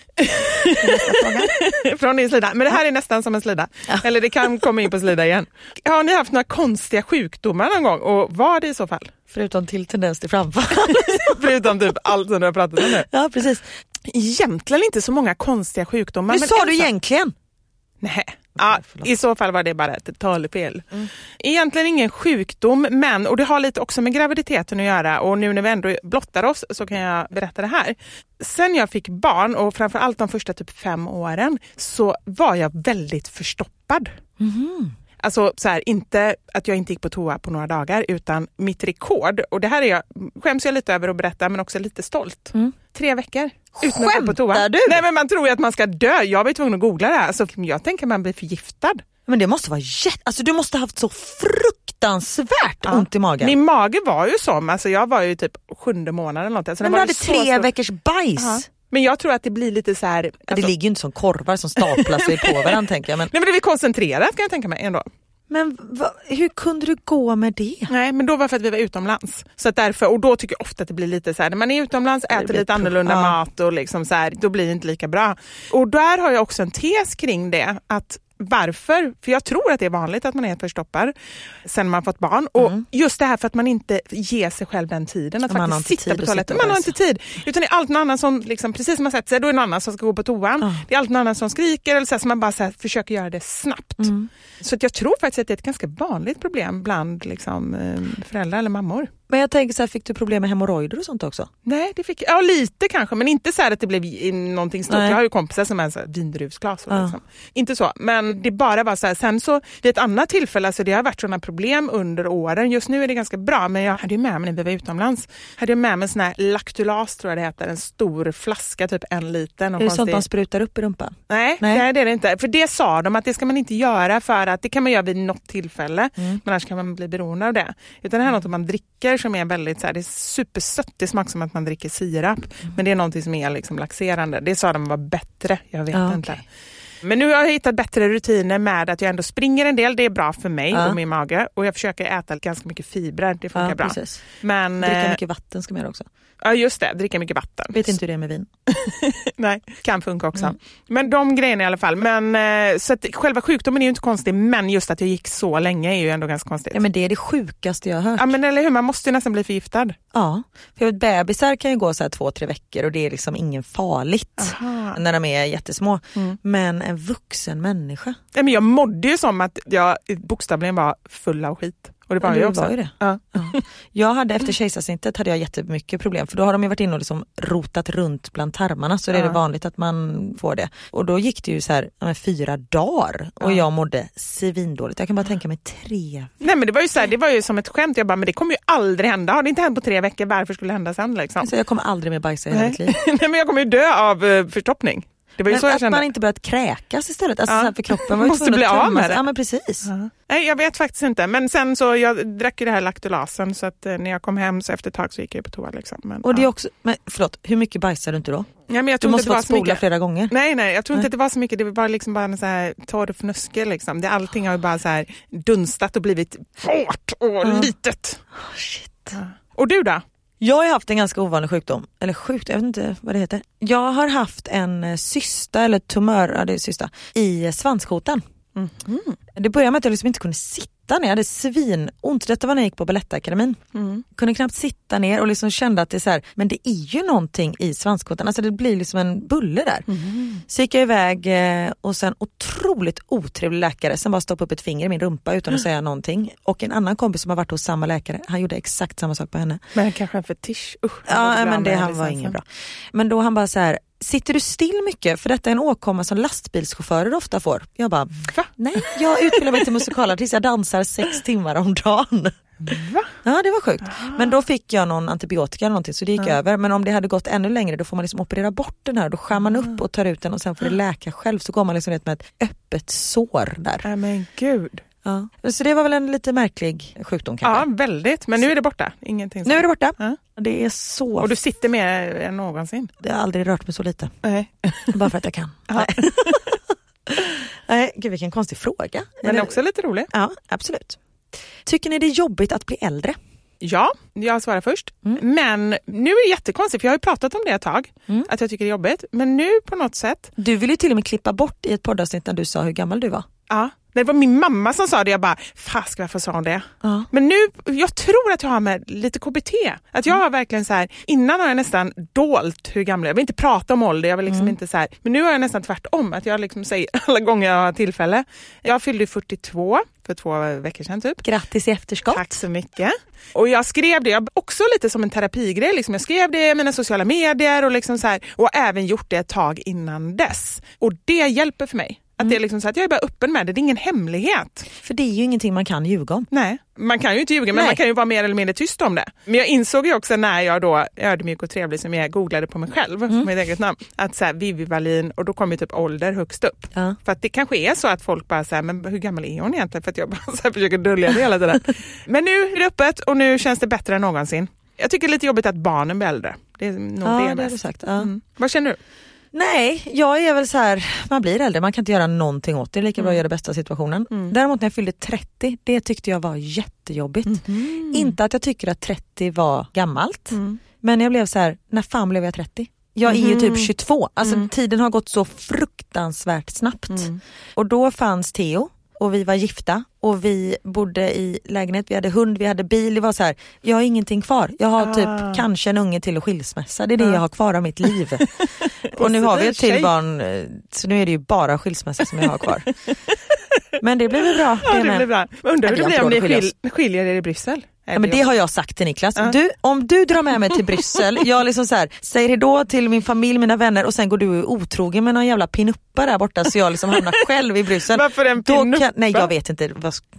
Från din slida. Men det här är nästan som en slida. Eller det kan komma in på slida igen. Har ni haft några konstiga sjukdomar någon gång? Och vad det i så fall? Förutom till tendens till framfall. Förutom typ allt som du har pratat om nu. ja, precis. Egentligen inte så många konstiga sjukdomar. Hur men sa du egentligen? Nej. Ja, I så fall var det bara ett talfel. Egentligen ingen sjukdom, men, och det har lite också med graviditeten att göra och nu när vi ändå blottar oss så kan jag berätta det här. Sen jag fick barn och framförallt de första typ fem åren så var jag väldigt förstoppad. Alltså så här, inte att jag inte gick på toa på några dagar utan mitt rekord, och det här är jag, skäms jag lite över att berätta men också lite stolt. Tre veckor. Utan att gå på toa. Skämtar du? Nej men man tror ju att man ska dö. Jag var tvungen att googla det här. Alltså, jag tänker man blir förgiftad. Men det måste vara jätte... Alltså du måste ha haft så fruktansvärt ont i magen. Min mage var ju som, alltså jag var ju typ sjunde månaden eller något. Alltså, men du hade tre stor. veckors bajs. Ja. Men jag tror att det blir lite så här... Det Alltså, ligger ju inte som korvar som staplar sig på varandra tänker jag. Men, nej men det blir koncentrerat kan jag tänka mig ändå. Men va, hur kunde du gå med det? Nej men då var det för att vi var utomlands. Så att därför, och då tycker jag ofta att det blir lite så här, när man är utomlands, äter lite pro- annorlunda ja. mat och liksom så här, då blir det inte lika bra. Och där har jag också en tes kring det. att varför? För jag tror att det är vanligt att man är förstoppad sen man fått barn. Och just det här för att man inte ger sig själv den tiden att man faktiskt sitta tid på toaletten. Man har inte tid. Utan det är alltid någon annan som, liksom, precis som man sett sig, då är det någon annan som ska gå på toan. Det är alltid någon annan som skriker eller så, här, så man bara så här, försöker göra det snabbt. Så att jag tror faktiskt att det är ett ganska vanligt problem bland liksom, eh, föräldrar eller mammor. Men jag tänker så här, fick du problem med hemorrojder och sånt också? Nej, det fick ja lite kanske, men inte så här att det blev någonting stort. Nej. Jag har ju kompisar som är. Och Ja. liksom. Inte så, men det bara var så här. Sen så vid ett annat tillfälle, alltså det har varit sådana problem under åren. Just nu är det ganska bra, men jag hade ju med mig när vi var utomlands, hade jag med mig en sån här laktulas tror jag det heter, en stor flaska, typ en liten. och Är det sånt konstig- man sprutar upp i rumpan? Nej, Nej. nej. det är det inte. För det sa de att det ska man inte göra för att det kan man göra vid något tillfälle, Mm. men annars kan man bli beroende av det. Utan det här är något man dricker som är väldigt så här, det är supersött, det smakar som att man dricker sirap, Mm. men det är någonting som är liksom laxerande. Det sa de var bättre, jag vet Ja, inte. okej. Men nu har jag hittat bättre rutiner med att jag ändå springer en del, det är bra för mig Ja. och min mage. Och jag försöker äta ganska mycket fibrer, det funkar Ja, bra. precis. Men, Dricka eh, mycket vatten ska man göra också. Ja just det, dricka mycket vatten. Vet inte hur det är med vin. Nej, kan funka också. Mm. Men de grejerna i alla fall. Men, eh, så att själva sjukdomen är ju inte konstig, men just att jag gick så länge är ju ändå ganska konstigt. Ja, men det är det sjukaste jag har hört. Ja, men eller hur, man måste ju nästan bli förgiftad. Ja, för bebisar kan ju gå så här två, tre veckor och det är liksom ingen farligt Aha. när de är jättesmå. Mm. Men en vuxen människa, Nej, men jag mådde ju som att jag bokstavligen var full av skit. Och det var Ja, också. var ju det. Ja. Ja. Jag hade efter kejsarsnittet hade jag jättemycket problem för då har de ju varit inne och liksom rotat runt bland tarmarna så det är det vanligt att man får det. Och då gick det ju så här men fyra dagar och Ja. jag mådde svindåligt. Jag kan bara tänka mig tre. Nej men det var ju så här, det var ju som ett skämt. Jag bara, men det kommer ju aldrig hända. Har det inte hänt på tre veckor, varför skulle det hända sen liksom? Alltså, jag kommer aldrig mer bajsa i hela mitt liv. Nej men jag kommer ju dö av eh, förstoppning. Det var ju Men så jag att kände. man inte börjat kräkas istället. Alltså Ja. så för kroppen var ju Måste bli av med det. Ja men precis. Nej, jag vet faktiskt inte. Men sen så, jag drack ju det här laktulasen så att eh, när jag kom hem så efter ett tag så gick jag på toa. Liksom. Men, Och det är ja. också, men förlåt, hur mycket bajsar du inte då? ja, men jag Du måste så spola flera gånger. Nej, nej, jag tror inte Nej. att det var så mycket. Det var bara, liksom bara en så här torr fnuske. Liksom. Det, allting har ju bara så här dunstat och blivit hårt och litet. Ja. Och du då? Jag har haft en ganska ovanlig sjukdom, eller sjukt, jag vet inte vad det heter. Jag har haft en eh, cysta, eller tumör, ja det är cysta, i svanskotan. Mhm. Det började med att jag liksom inte kunde sitta ner, jag hade svinont. Detta var när jag gick på Balettakademin. Mm. Kunde knappt sitta ner och liksom kände att det är så här, men det är ju någonting i svanskotan, alltså det blir liksom en bulle där. Mhm. Så gick jag iväg eh, och sen otroligt otrevlig läkare som bara stoppade upp ett finger i min rumpa utan att säga någonting. Och en annan kompis som har varit hos samma läkare, han gjorde exakt samma sak på henne. Men kanske en fetisch. Usch, Ja men det han var inget bra. Men då han bara så här, sitter du still mycket? För detta är en åkomma som lastbilschaufförer ofta får. Jag bara, Va? nej jag utbildar mig till musikalartist, jag dansar sex timmar om dagen. Va? Ja det var sjukt. Men då fick jag någon antibiotika eller någonting så det gick över. Men om det hade gått ännu längre då får man liksom operera bort den här. Då skär man upp och tar ut den och sen får det läka själv. Så går man liksom med ett öppet sår där. Nej men gud. Ja. Så det var väl en lite märklig sjukdom Ja, kanske. väldigt. Men nu är det borta. Ingenting Nu är det borta. Ja. Det är så... Och du sitter mer än någonsin. Jag har aldrig rört mig så lite. Nej. Bara för att jag kan. Ja. Nej. Nej, gud vilken konstig fråga. Men Eller- också lite rolig. Ja, absolut. Tycker ni det är jobbigt att bli äldre? Ja, jag svarar först. Mm. Men nu är det jättekonstigt, för jag har ju pratat om det ett tag, Mm. att jag tycker det är jobbigt. Men nu på något sätt, Du ville ju till och med klippa bort i ett poddavsnitt när du sa hur gammal du var. ja. Det var min mamma som sa det, jag bara, fast varför sa hon det? Ja. Men nu, jag tror att jag har med lite KBT. Att jag har verkligen så här, innan har jag nästan dolt hur gammal jag är. Jag vill inte prata om ålder, jag vill liksom inte så här. Men nu har jag nästan tvärtom, att jag liksom säger alla gånger jag har tillfälle. Jag fyllde 42 för två veckor sedan typ. Grattis i efterskott. Tack så mycket. Och jag skrev det jag, också lite som en terapigrej. Liksom. Jag skrev det i mina sociala medier och, liksom så här, och även gjort det ett tag innan dess. Och det hjälper för mig. Att det är liksom så att jag är bara öppen med det, det är ingen hemlighet. För det är ju ingenting man kan ljuga om. Nej, man kan ju inte ljuga men Nej. man kan ju vara mer eller mindre tyst om det. Men jag insåg ju också när jag då, ödmjuk och trevlig som jag är, googlade på mig själv, Mm. mitt eget namn, att så här, Vivi Wallin och då kom ju typ ålder högst upp. Ja. För att det kanske är så att folk bara säger men hur gammal är hon egentligen? För att jag bara så här försöker dölja det hela tiden. men nu är det öppet och nu känns det bättre än någonsin. Jag tycker det är lite jobbigt att barnen blir äldre. Det är nog Ja, det det mest. du sagt. Ja. Mm. Vad känner du? Nej, jag är väl så här, man blir äldre, man kan inte göra någonting åt det. Det är lika bra att göra det bästa av situationen. Däremot när jag fyllde 30, det tyckte jag var jättejobbigt. Inte att jag tycker att 30 var gammalt, men jag blev så här, när fan blev jag 30? Jag är ju typ 22, alltså tiden har gått så fruktansvärt snabbt. Och då fanns Theo och vi var gifta och vi bodde i lägenhet, vi hade hund, vi hade bil. Det var så här, jag har ingenting kvar. Jag har Ah. typ kanske en unge till och skilsmässa. Det är det jag har kvar av mitt liv. och nu har vi ett till barn, eh, så nu är det ju bara skilsmässa som jag har kvar. Men det blir väl bra. Ja, det blir bra. Men undrar hur det blir om ni skiljer er i Bryssel? Ja, men det har jag sagt till Niklas. Ja. Du, om du drar med mig till Bryssel, jag liksom så här, säger hejdå till min familj, mina vänner och sen går du otrogen med någon jävla pinuppa där borta så jag liksom hamnar själv i Bryssel. Varför en pinuppa? nej jag vet inte,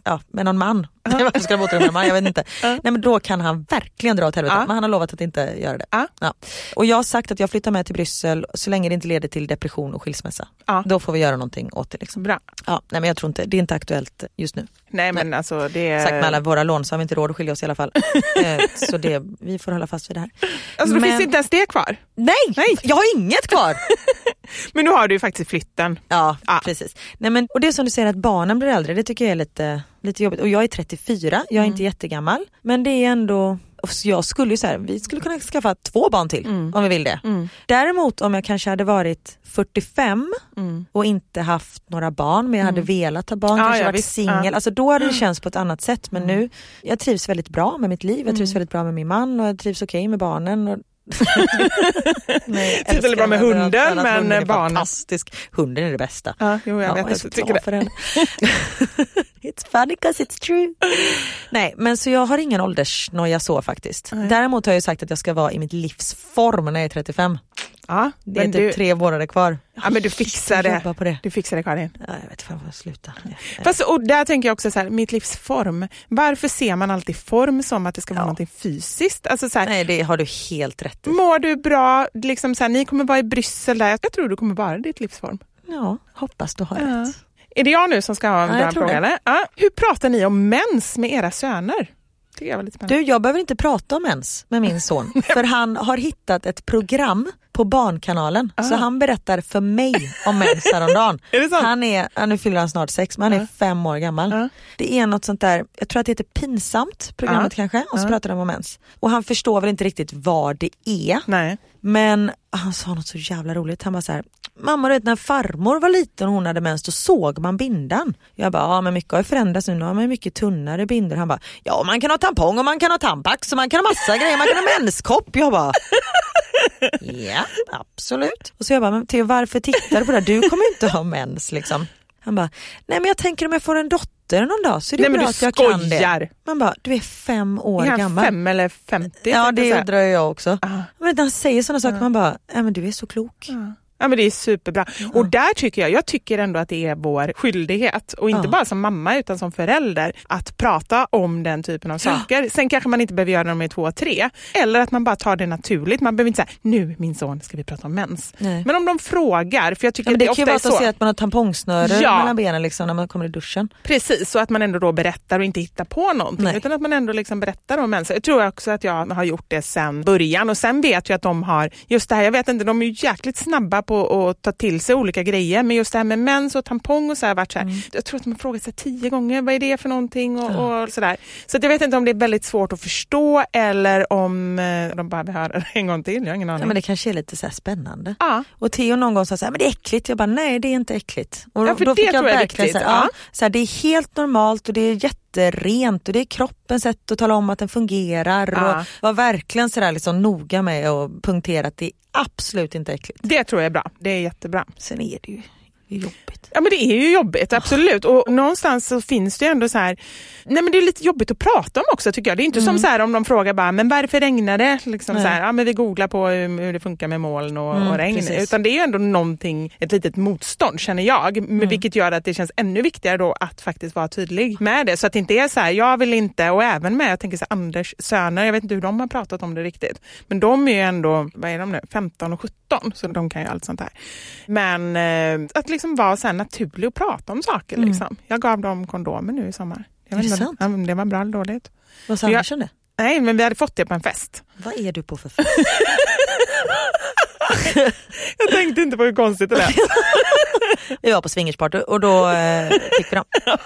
ja, med någon man. Varför ska otrogen med man? Jag vet inte. Nej men då kan han verkligen dra åt helvete. Men han har lovat att inte göra det. Ja. Och jag har sagt att jag flyttar med till Bryssel så länge det inte leder till depression och skilsmässa. Då får vi göra någonting åt det. Liksom. Bra. Ja, nej men jag tror inte, det är inte aktuellt just nu. Nej men alltså det. Sagt med alla våra lån så har vi inte råd att skilja oss i alla fall. Eh, så det, vi får hålla fast vid det här. Alltså då Men- finns det inte ens det kvar. Nej, Nej. jag har inget kvar! Men nu har du ju faktiskt flytten. Ja, Ja. precis. Nej, men, och det som du säger att barnen blir äldre, det tycker jag är lite, lite jobbigt. Och jag är 34, jag är inte jättegammal. Men det är ändå, och jag skulle ju så här, vi skulle kunna skaffa två barn till om vi vill det. Däremot om jag kanske hade varit 45 och inte haft några barn men jag hade velat ha barn, Ja, kanske ja, varit singel. Ja. Alltså då hade det känts på ett annat sätt. Men nu, jag trivs väldigt bra med mitt liv, jag trivs väldigt bra med min man och jag trivs okej med barnen. Och Nej, jag Trivs väldigt bra med hunden, men hunden är barnen- fantastisk. Hunden är det bästa. Ja, jo, jag Ja, vet är att du tycker det. för henne. it's funny cause it's true. Nej men så jag har ingen åldersnoja så faktiskt. Däremot har jag sagt att jag ska vara i mitt livs form när jag är 35. Ja, Det är men typ du, tre månader kvar. ja, men du fixar det. det. Du fixar det Karin. Ja, jag vet fan vad jag slutar. Fast, och där tänker jag också så här, mitt livs form. Varför ser man alltid form som att det ska vara Ja. någonting fysiskt? Alltså så här, Nej det har du helt rätt i. Mår du bra? Liksom så här, ni kommer vara i Bryssel där. Jag tror du kommer vara ditt livsform. Ja, hoppas du har Ja. rätt. Är det jag nu som ska ha Ja, frågan? det. eller? Ja. Hur pratar ni om mens med era söner? jag. Du, jag behöver inte prata om ens med min son för han har hittat ett program på Barnkanalen så han berättar för mig om mens häromdagen. Är det sant? Han är, nu fyller han snart sex men han är fem år gammal. Ja. Det är något sånt där, jag tror att det heter Pinsamt programmet kanske och så pratar de om mens. Och han förstår väl inte riktigt vad det är. Nej. Men han sa något så jävla roligt. Han bara så här, mamma du vet när farmor var liten och hon hade mens då såg man bindan. Jag bara, ja men mycket har ju förändrats nu, nu har man mycket tunnare bindor. Han bara, ja man kan ha tampong och man kan ha tampax och man kan ha massa grejer, man kan ha menskopp. Jag bara, ja absolut. Och så jag bara, men Theo varför tittar du på det här? Du kommer inte ha mens liksom. Han bara, nej men jag tänker om jag får en dotter någon dag så är det Nej, bra att jag kan det. Man bara, du är fem år Är gammal. fem eller femtio? Ja det undrar jag också. Ah. Men när han säger sådana saker man bara, nej men du är så klok. Ja men det är superbra. Och där tycker jag, jag tycker ändå att det är vår skyldighet och inte Ja. bara som mamma utan som förälder att prata om den typen av saker. Sen kanske man inte behöver göra det när de är två och tre. Eller att man bara tar det naturligt. Man behöver inte säga nu min son ska vi prata om mens. Nej. Men om de frågar, för jag tycker Ja, det det kan ju vara att ser att man har tampongsnöre Ja. mellan benen liksom, när man kommer i duschen. Precis, så att man ändå då berättar och inte hittar på någonting. Nej. Utan att man ändå liksom berättar om mens. Jag tror också att jag har gjort det sen början. Och sen vet jag att de har, just det här, jag vet inte, de är ju jäkligt snabba på att ta till sig olika grejer. Men just det här med mens och tampong och så här, varit så här Mm. jag tror att de har frågat sig tio gånger, vad är det för någonting? Och, och sådär. Så jag vet inte om det är väldigt svårt att förstå eller om eh, de bara behöver höra det en gång till. Jag har ingen aning. Ja, men det kanske är lite så spännande. Ja. Och Theo någon gång sa så här, men det är äckligt. Jag bara, nej det är inte äckligt. Och Ja, för då det fick jag tror jag är viktigt. Så här, ja. Ja. så här, det är helt normalt och det är jätterent och det är kroppens sätt att tala om att den fungerar. Ja. Och var verkligen så där liksom noga med att punktera att det är absolut inte äckligt. Det tror jag är bra. Det är jättebra. Sen är det ju är jobbigt. Ja men det är ju jobbigt, absolut. Och någonstans så finns det ju ändå så här, nej men det är lite jobbigt att prata om också tycker jag. Det är inte som så här om de frågar bara, men varför regnar det? Liksom Nej. så här, ja men vi googlar på hur, det funkar med moln och, Mm, och regn. precis. Utan det är ju ändå någonting, ett litet motstånd känner jag. Men Vilket gör att det känns ännu viktigare då att faktiskt vara tydlig med det. Så att det inte är så här, jag vill inte, och även med, jag tänker så här, Anders söner, jag vet inte hur de har pratat om det riktigt. Men de är ju ändå, vad är de nu, 15 och 17, så de kan ju allt sånt här. Men eh, att liksom vara så här naturlig och prata om saker. Liksom. Jag gav dem kondomer nu i sommar. Jag Mm. Är det sant? om det var bra eller dåligt. Vad sa Andersson det? Nej, men vi hade fått det på en fest. Vad är du på för fest? Jag tänkte inte på hur konstigt det lät. Vi var på swingersparty och då eh, fick vi dem.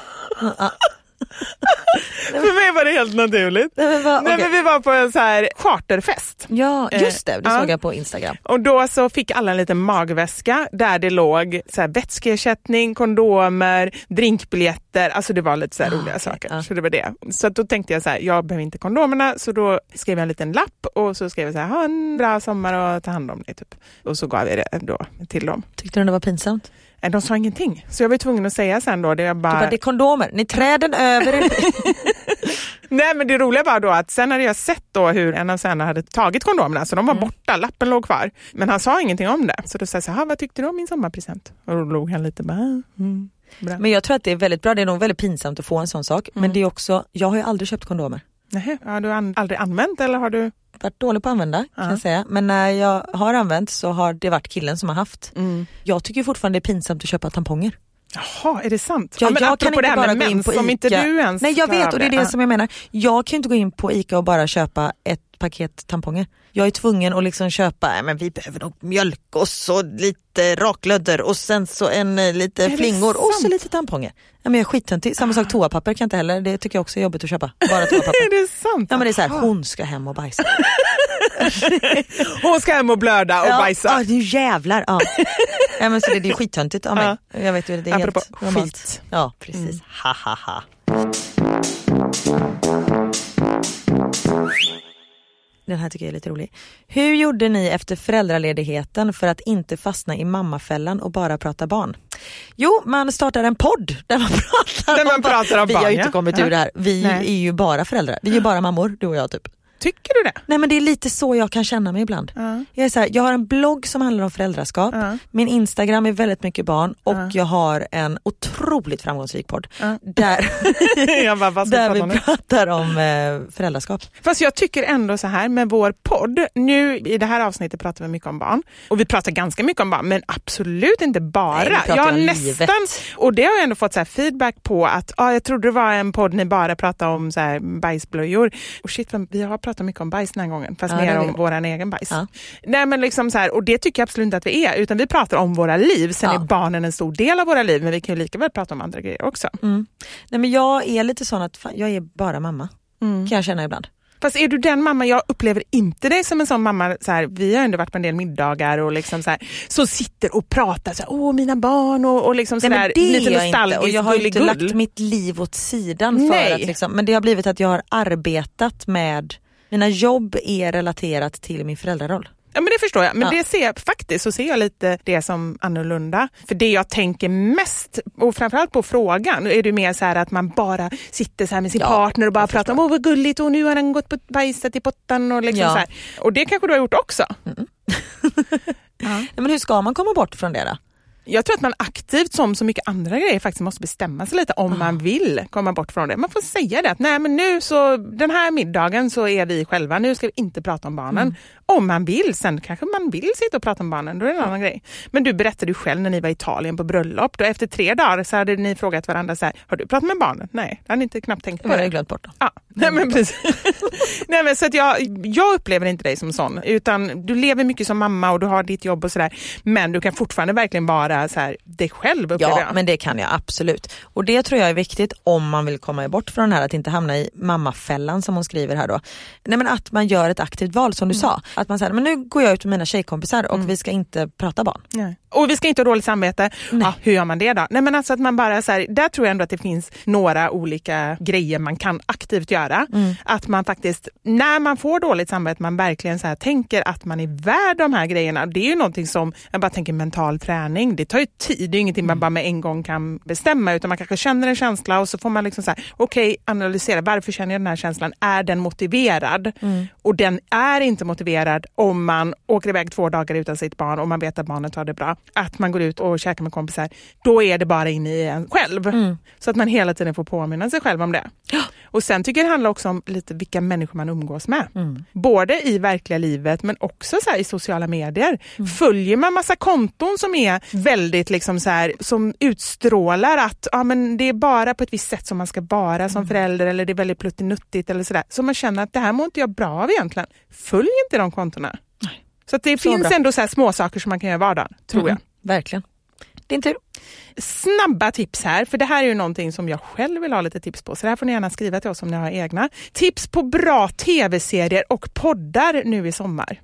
För mig var det helt naturligt. Nej, men vad- Nej, okej. men vi var på en så här charterfest. Ja just det, det Eh, såg ja. jag på Instagram. Och då så fick alla en liten magväska där det låg så här vätskeersättning, kondomer, drinkbiljetter. Alltså det var lite så Ah, roliga okej, saker. ja. Så det var det. Så då tänkte jag så här, jag behöver inte kondomerna. Så då skrev jag en liten lapp och så skrev jag så här, ha en bra sommar och ta hand om dig. Typ. Och så gav jag det då till dem. Tyckte du det var pinsamt? Nej, De sa ingenting. Så jag var tvungen att säga sen då, det jag Du bara, bara, det är kondomer, ni träden över er. Nej men det roliga var då att sen hade jag sett då hur en av sönerna hade tagit kondomerna så de var Mm. borta, lappen låg kvar. Men han sa ingenting om det. Så då sa jag så här, "Ha, vad tyckte du om min sommarpresent? Och då låg han lite bara, "Ah, mm, bra. Men jag tror att det är väldigt bra, det är nog väldigt pinsamt att få en sån sak. Mm. Men det är också, jag har ju aldrig köpt kondomer. Nähä, har du an- aldrig använt eller har du? Varit dålig på att använda kan Ja. jag säga. Men när jag har använt så har det varit killen som har haft. Mm. Jag tycker fortfarande det är pinsamt att köpa tamponger. Jaha, är det sant? Ja, men jag apropå det här med gå in mens, som inte du ens Nej jag vet och det är det Ja. som jag menar. Jag kan inte gå in på ICA och bara köpa ett paket tamponger. Jag är tvungen att liksom köpa, nej, men vi behöver nog mjölk och så lite raklödder och sen så en eh, lite flingor och så lite tamponger. Ja, men jag är skittöntig. Samma sak toapapper kan jag inte heller, det tycker jag också är jobbigt att köpa. Bara toapapper. Är det sant? Ja men det är så här, Aha. hon ska hem och bajsa. Hon ska hem och blöda och ja, bajsa. Ja, nu jävlar. Ja. ja, men så det, det är skittöntigt av mig. Jag vet ju, det är Apropå helt normalt. skit. Ja precis, ha ha ha. Den här tycker jag är lite rolig. Hur gjorde ni efter föräldraledigheten för att inte fastna i mammafällan och bara prata barn? Jo, man startar en podd där man pratar Där man om barn. pratar om Vi barn, har ju inte kommit Ja. ur det här. Vi Nej. är ju bara föräldrar. Vi är ju bara mammor, du och jag typ. Tycker du det? Nej men det är lite så jag kan känna mig ibland. Ja. Jag, är så här, jag har en blogg som handlar om föräldraskap, Ja. min Instagram är väldigt mycket barn och Ja. jag har en otroligt framgångsrik podd där, bara, där vi nu? pratar om eh, föräldraskap. Fast jag tycker ändå så här med vår podd. Nu i det här avsnittet pratar vi mycket om barn och vi pratar ganska mycket om barn men absolut inte bara. Nej, jag har nästan, livet. och det har jag ändå fått så feedback på att ah, jag trodde det var en podd ni bara pratade om så här bajsblöjor. Och shit, vi har pratat mycket om bajs den här gången fast Ja, mer om våran egen bajs. Ja. Nej, men liksom så här, och det tycker jag absolut inte att vi är utan vi pratar om våra liv. Sen Ja. är barnen en stor del av våra liv men vi kan ju lika väl prata om andra grejer också. Mm. Nej men jag är lite sån att fan, jag är bara mamma. Mm. Kan jag känna ibland. Fast är du den mamma, jag upplever inte dig som en sån mamma, så här, vi har ändå varit på en del middagar och liksom så här, som sitter och pratar så här, åh mina barn och, och liksom så Nej, där, lite inte och nostalgiskt jag har inte lagt mitt liv åt sidan för Nej. att liksom, men det har blivit att jag har arbetat med, mina jobb är relaterat till min föräldraroll. Ja men det förstår jag, men Ja. det ser jag, faktiskt så ser jag lite det som annorlunda. För det jag tänker mest, och framförallt på frågan, är det mer så här att man bara sitter så här med sin Ja, partner och bara pratar om åh vad gulligt och nu har han gått på bajsat i pottan och liksom Ja. så här. Och det kanske du har gjort också? Nej, men hur ska man komma bort från det då? Jag tror att man aktivt som så mycket andra grejer faktiskt måste bestämma sig lite om man vill komma bort från det. Man får säga det att nej men nu så den här middagen så är vi själva, nu ska vi inte prata om barnen. Om man vill, sen kanske man vill sitta och prata om barnen, då är det en annan grej. Men du berättade ju själv när ni var i Italien på bröllop, då efter tre dagar så hade ni frågat varandra så här, har du pratat med barnen? Nej, det hade ni inte knappt tänkt Det på har jag det. glömt bort. Då. Ja, nej men precis. nej men så att jag, jag upplever inte dig som sån, utan du lever mycket som mamma och du har ditt jobb och sådär. Men du kan fortfarande verkligen vara så här, dig själv upplever Ja jag. men det kan jag absolut. Och det tror jag är viktigt om man vill komma bort från det här att inte hamna i mammafällan som hon skriver här då. Nej men att man gör ett aktivt val som du sa. Att man säger men nu går jag ut med mina tjejkompisar och vi ska inte prata barn. Nej. Och vi ska inte ha dåligt samvete. Ja, hur gör man det då? Nej men alltså att man bara så här, där tror jag ändå att det finns några olika grejer man kan aktivt göra. Att man faktiskt, när man får dåligt samvete, man verkligen så här tänker att man är värd de här grejerna. Det är ju någonting som, jag bara tänker mental träning, det tar ju tid, det är ingenting man bara med en gång kan bestämma utan man kanske känner en känsla och så får man liksom så här, okej analysera, varför känner jag den här känslan? Är den motiverad? Och den är inte motiverad om man åker iväg två dagar utan sitt barn och man vet att barnet har det bra. Att man går ut och käkar med kompisar, då är det bara inne i en själv. Så att man hela tiden får påminna sig själv om det. Och sen tycker jag det handlar också om lite vilka människor man umgås med. Både i verkliga livet men också så i sociala medier. Följer man massa konton som är väldigt liksom så här, som utstrålar att ja, men det är bara på ett visst sätt som man ska vara som förälder eller det är väldigt pluttinuttigt eller sådär. Så man känner att det här mår inte jag bra av egentligen. Följ inte de kontona. Så det Så finns bra. ändå så små saker som man kan göra i vardagen, tror jag. Mm, verkligen. Din tur. snabba tips här, för det här är ju någonting som jag själv vill ha lite tips på. Så det här får ni gärna skriva till oss om ni har egna. Tips på bra tv-serier och poddar nu i sommar.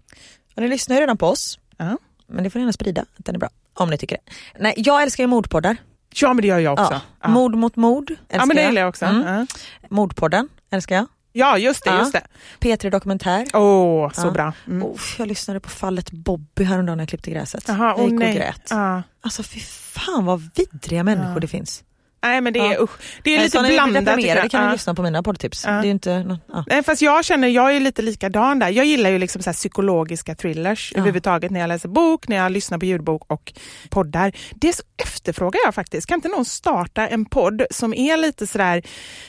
Och ni lyssnar ju redan på oss. Ja. Men det får ni gärna sprida, att den är bra. Om ni tycker det. Nej, jag älskar ju mordpoddar. Ja, men det gör jag också. Ja. Mord mot mord älskar ja men det gillar jag också. Mm. Ja. Mordpodden älskar jag. Ja, just det. Ja. Just det. P3 Dokumentär. Åh, så Ja. bra. Mm. Oh, jag lyssnade på fallet Bobby häromdagen när jag klippte gräset. Jaha, jag gick och nej. grät. Ja. Alltså fy fan vad vidriga människor det finns. Nej, men det är, Ja. usch. Det är Nej, lite blandat. deprimerade jag. kan ni Ja. lyssna på mina poddtips. Ja. Det är inte, ja. Nej, fast jag känner, jag är lite likadan där. Jag gillar ju liksom så psykologiska thrillers Ja. överhuvudtaget när jag läser bok, när jag lyssnar på ljudbok och poddar. Det så efterfrågar jag faktiskt. Kan inte någon starta en podd som är lite sådär,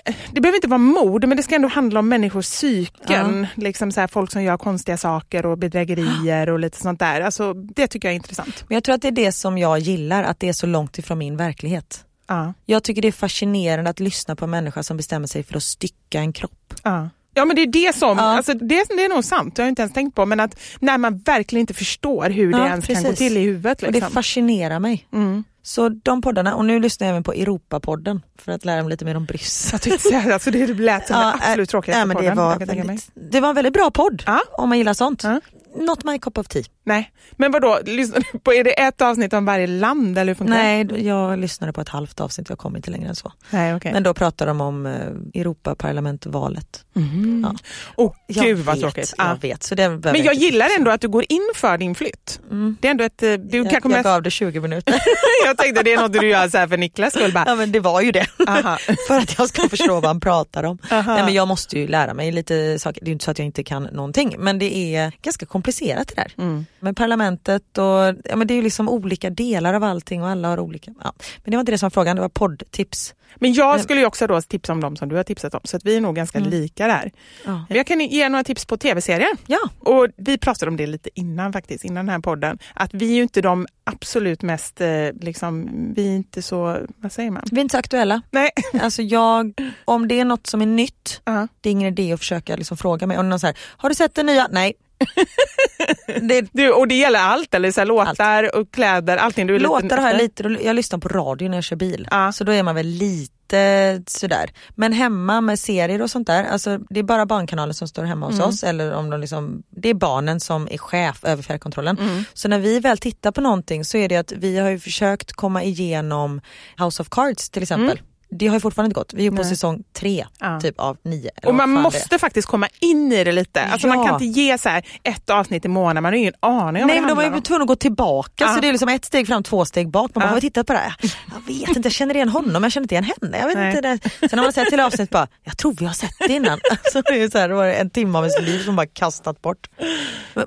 eh, det behöver inte vara mord, men det ska ändå handla om människors psyken. Liksom så folk som gör konstiga saker och bedrägerier och lite sånt där. Alltså, det tycker jag är intressant. Men jag tror att det är det som jag gillar, att det är så långt ifrån min verklighet. Ja. Jag tycker det är fascinerande att lyssna på en människa som bestämmer sig för att stycka en kropp. Ja. Ja men det är det som, Ja. alltså det, det är nog sant, det har jag inte ens tänkt på, men att när man verkligen inte förstår hur det Ja, ens kan gå precis. till i huvudet. Och det Liksom. fascinerar mig. Mm. Så de poddarna, och nu lyssnar jag även på Europapodden för att lära mig lite mer om Bryssel. Jag tyckte säga, alltså det lät som Ja, den absolut äh, tråkigaste ja, men det, podden var väldigt, det var en väldigt bra podd Ja. om man gillar sånt. Ja. Not my cup of tea. Nej, men vadå, lyssnar du på, är det ett avsnitt om varje land eller hur funkar det? Nej, jag lyssnade på ett halvt avsnitt, jag kom inte längre än så. Nej, okej. Men då pratar de om eh, Europaparlamentvalet. Mm. Ja. Åh Jag gud vad vet, tråkigt. Jag Ja. vet, så det Men jag gillar ändå att du går in för din flytt. Mm. Det är ändå ett... eh, Du Jag, kanske jag gav det 20 minuter. jag tänkte det är något du gör så här för Niklas skull bara. ja men det var ju det. För att jag ska förstå vad han pratar om. Aha. Nej, men jag måste ju lära mig lite saker, det är inte så att jag inte kan någonting men det är ganska komplicerat det där. Mm. Med parlamentet och ja, men det är ju liksom olika delar av allting och alla har olika. Ja. Men det var inte det som var frågan, det var poddtips. Men jag Men- skulle ju också då tipsa om dem som du har tipsat om, så att vi är nog ganska lika där. Ja. Jag kan ge några tips på tv-serier. Ja. Och vi pratade om det lite innan faktiskt, innan den här podden. Att vi är ju inte de absolut mest, eh, liksom, vi är inte så, vad säger man? Vi är inte så aktuella. Nej. Alltså jag, om det är något som är nytt, Ja. det är ingen idé att försöka liksom fråga mig. Om någon säger, har du sett den nya? Nej. det, Du, och det gäller allt, eller så här, låtar och kläder, allting. Du låtar lite har jag lite, jag lyssnar på radio när jag kör bil. Ja. Så då är man väl lite sådär. Men hemma med serier och sånt där, alltså det är bara barnkanalen som står hemma hos Mm. oss. Eller om de liksom, det är barnen som är chef över fjärrkontrollen. Mm. Så när vi väl tittar på någonting så är det att vi har ju försökt komma igenom House of Cards till exempel. Det har ju fortfarande inte gått. Vi är på. Nej. säsong tre Ja. typ av nio. Och man måste faktiskt komma in i det lite. Alltså Ja. Man kan inte ge så här ett avsnitt i månaden, man har ingen aning om Nej vad men det de var ju tvungna att gå tillbaka Ja. så det är liksom ett steg fram, två steg bak. Man bara, har vi tittat på det här? Jag vet inte, jag känner igen honom, jag känner inte igen henne. Jag vet Nej. inte det. Sen har man sett till avsnitt bara, jag tror vi har sett det innan. Så det, är så här, det var en timme av ens liv som bara kastat bort.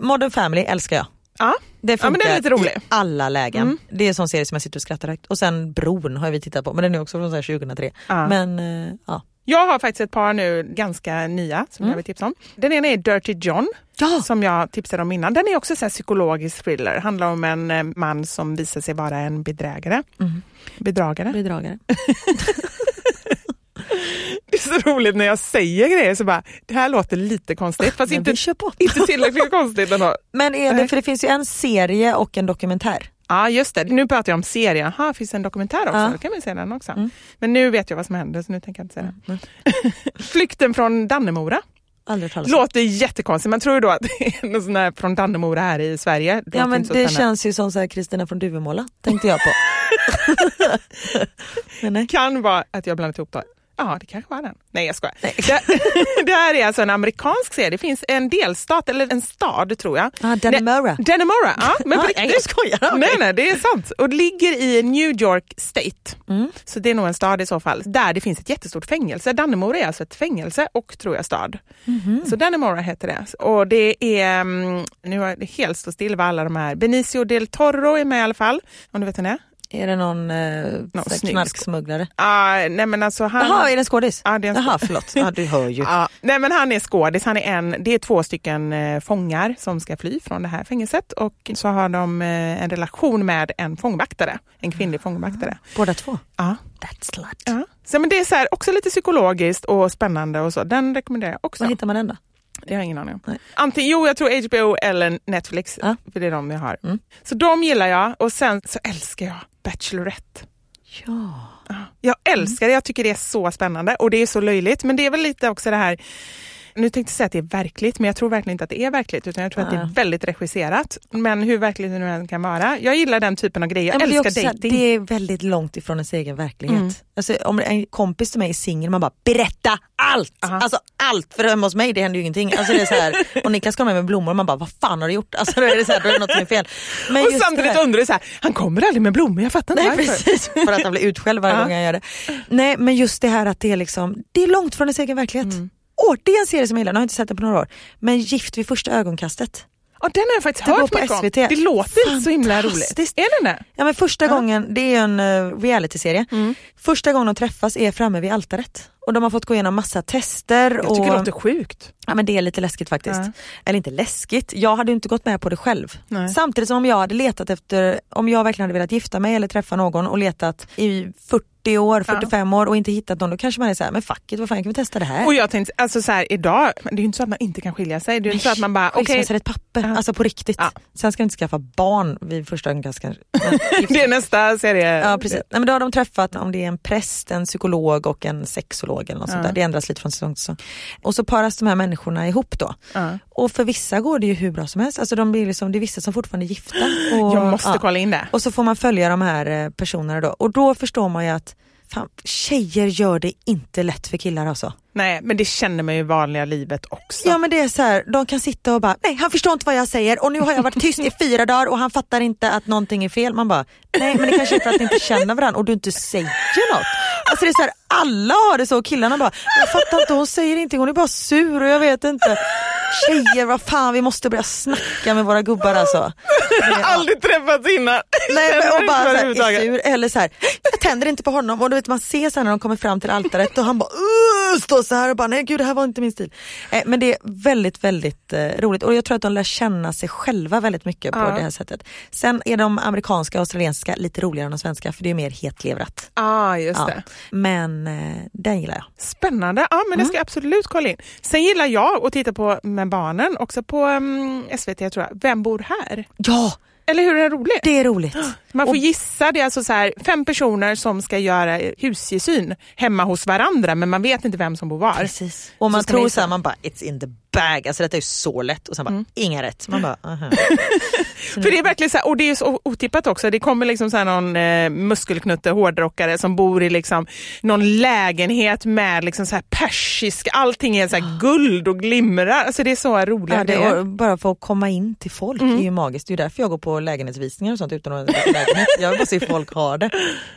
Modern Family älskar jag. Ja. Det Ja, men funkar den är lite rolig. i alla lägen. Mm. Det är en sån serie som jag sitter och skrattar högt. Och sen Bron har vi tittat på, men den är också från så här 2003. Ja. Men eh, ja. Jag har faktiskt ett par nu ganska nya som jag vill tipsa om. Den ena är Dirty John Mm. Ja. som jag tipsade om innan. Den är också så här psykologisk thriller. Handlar om en eh, man som visar sig vara en bedrägare. Mm. Bedragare. Bedragare. Det är så roligt när jag säger grejer så bara, det här låter lite konstigt. Fast Men inte, inte tillräckligt konstigt ändå. Men är det, för det finns ju en serie och en dokumentär. Ja just det, nu pratar jag om serien. Jaha, finns det en dokumentär också? Ja. Då kan vi se den också. Mm. Men nu vet jag vad som händer så nu tänker jag inte säga Mm. det. Flykten från Dannemora. Låter jättekonstigt, man tror ju då att det är någon sån här från Dannemora här i Sverige. Det Ja men det känns ju som så här Kristina från Duvemåla, tänkte jag på. men nej. kan vara att jag blandat ihop det. Ja, det kanske var den. Nej, jag skojar. Det, det här är alltså en amerikansk serie. Det finns en delstat, eller en stad tror jag. Ah, Dannemora. Dannemora, ja. Men Ah, riktigt. jag skojar. Nej, nej, det är sant. Och det ligger i New York State. Mm. Så det är nog en stad i så fall. Där det finns ett jättestort fängelse. Dannemora är alltså ett fängelse och tror jag stad. Mhm. Så Dannemora heter det. Och det är, mm, nu har det helt stått still vad alla de här, Benicio del Toro är med i alla fall. Om du vet vem det är? Är det någon eh, snygg knarksmugglare? Ah, nej men alltså han... Jaha, är det en skådis? Ja, det är en Jaha, förlåt. Ja, du hör ju. Ja, nej men han är skådis, han är en, det är två stycken eh, fångar som ska fly från det här fängelset och så har de eh, en relation med en fångvaktare, en kvinnlig fångvaktare. Båda två? Ja. That's slut. Ja. Så, men det är så här, också lite psykologiskt och spännande och så, den rekommenderar jag också. Var hittar man den då? Det har jag ingen aning om. Nej. Antingen, jo, jag tror HBO eller Netflix, Ja. för det är de jag har. Mm. Så de gillar jag och sen så älskar jag Bachelorette. Ja. Jag älskar det, jag tycker det är så spännande och det är så löjligt. Men det är väl lite också det här, nu tänkte jag säga att det är verkligt, men jag tror verkligen inte att det är verkligt, utan jag tror att det Ja. är väldigt regisserat. Men hur verkligt det nu än kan vara. Jag gillar den typen av grejer, jag Ja, älskar också, dejting. det är väldigt långt ifrån ens egen verklighet. Mm. Alltså, om en kompis till mig är singel, man bara berätta allt! Aha. Alltså allt! För hemma hos mig det händer ju ingenting. Alltså, det är så här, och Niklas kommer med blommor och man bara vad fan har du gjort? Alltså, då är det, så här, då är det något som är fel. Men och samtidigt här- undrar du så här, han kommer aldrig med blommor, jag fattar inte Nej varför. precis, för att han blir utskälld varje Ja. gång han gör det. Nej men just det här att det är liksom, det är långt från ens egen verklighet. Mm. Det är en serie som jag gillar, nu har jag inte sett den på några år. Men Gift vid första ögonkastet. Ja, den har jag faktiskt Det hört på mycket om. Det låter inte så himla roligt. Är den det? Ja men första Ja. gången, det är en uh, realityserie. Mm. Första gången de träffas är framme vid altaret. Och de har fått gå igenom massa tester. Jag och, tycker det låter sjukt. Ja men det är lite läskigt faktiskt. Ja. Eller inte läskigt, jag hade inte gått med på det själv. Nej. Samtidigt som om jag hade letat efter, om jag verkligen hade velat gifta mig eller träffa någon och letat i 40 år, 45 år och inte hittat någon, då kanske man är såhär, men fuck it, vad fan kan vi testa det här? Och jag tänkte, alltså så här, idag, det är ju inte så att man inte kan skilja sig. Det är ju inte så att man bara, okej, Skilsmässa är ett papper, Ja. alltså på riktigt. Ja. Sen ska du inte skaffa barn vid första ögonkastet det är nästa serie. Ja precis. Nej, men då har de träffat om det är en präst, en psykolog och en sexolog eller något sånt Ja. där. Det ändras lite från säsong till säsong. Och så paras de här människorna människorna ihop då. Ja. Och för vissa går det ju hur bra som helst. Alltså de blir liksom, det är vissa som fortfarande är gifta. Och, Jag måste ja. kolla in det. Och så får man följa de här eh, personerna då. Och då förstår man ju att fan, tjejer gör det inte lätt för killar alltså. Nej, men det känner man ju i vanliga livet också. Ja men det är så här, de kan sitta och bara, nej han förstår inte vad jag säger och nu har jag varit tyst i fyra dagar och han fattar inte att någonting är fel. Man bara, nej men det kanske är för att ni inte känner varandra och du inte säger något. Alltså det är så här, alla har det så och killarna bara, jag fattar inte, hon säger ingenting, hon är bara sur och jag vet inte. Tjejer, vad fan vi måste börja snacka med våra gubbar alltså. Jag har aldrig träffats innan. Nej, men, och bara så här, är sur eller så här, jag tänder inte på honom och du vet man ser här när de kommer fram till altaret och han bara står så här och bara nej gud det här var inte min stil. Eh, men det är väldigt väldigt eh, roligt och jag tror att de lär känna sig själva väldigt mycket på Ja. det här sättet. Sen är de amerikanska och australienska lite roligare än de svenska för det är mer hetleverat. ah, just Ja. det. Men eh, den gillar jag. Spännande, ja men det ska jag absolut kolla in. Sen gillar jag att titta på med barnen, också på um, SVT tror jag, Vem bor här? Ja, Eller hur är den rolig? det är roligt. Man får Och- gissa, det är alltså så här, fem personer som ska göra husgesyn hemma hos varandra men man vet inte vem som bor var. Precis. Och man man tror gissa. så här, man bara it's in the bag, alltså detta är ju så lätt och sen bara inga rätt. Man bara aha. För det är verkligen så här, och det är så otippat också. Det kommer liksom så här någon eh, muskelknutte hårdrockare som bor i liksom någon lägenhet med liksom så persisk, allting är så här guld och glimrar. Alltså det är så roliga Ja, det, och bara få komma in till folk är ju magiskt. Det är därför jag går på lägenhetsvisningar och sånt utan att lägenhet. Jag vill bara se hur folk har det.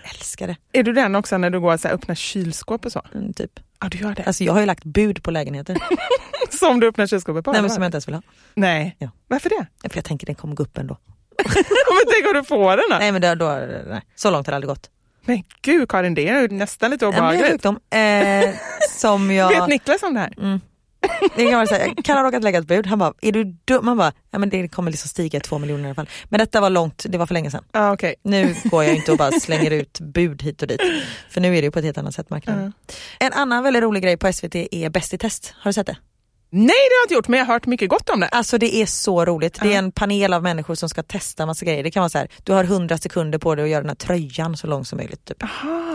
Älskar det. Är du den också när du går och öppnar kylskåp och så? Mm, typ. Ja du gör det. Alltså jag har ju lagt bud på lägenheter. Som du öppnar kylskåpet på? Nej men som jag inte ens vill ha. Nej. Ja. Varför det? För jag tänker den kommer gå upp ändå. men tänk om du får den då? Nej men då, då, nej. så långt har det aldrig gått. Men gud Karin, det är nästan lite Nej, men det är obehagligt. sjukdom. Eh, som jag... Vet Niklas om det här? Det kan man säga. Kan ha råkat lägga ett bud. Han bara, är du dum? Man bara, ja men det kommer liksom stiga två miljoner i alla fall. Men detta var långt, det var för länge sedan. Ja okej. Nu går jag inte och bara slänger ut bud hit och dit. För nu är det ju på ett helt annat sätt marknaden. Mm. En annan väldigt rolig grej på SVT är Bäst i test. Har du sett det? Nej det har jag inte gjort men jag har hört mycket gott om det. Alltså det är så roligt. Det är en panel av människor som ska testa massa grejer. Det kan vara så här, du har 100 sekunder på dig att göra den här tröjan så lång som möjligt. Typ.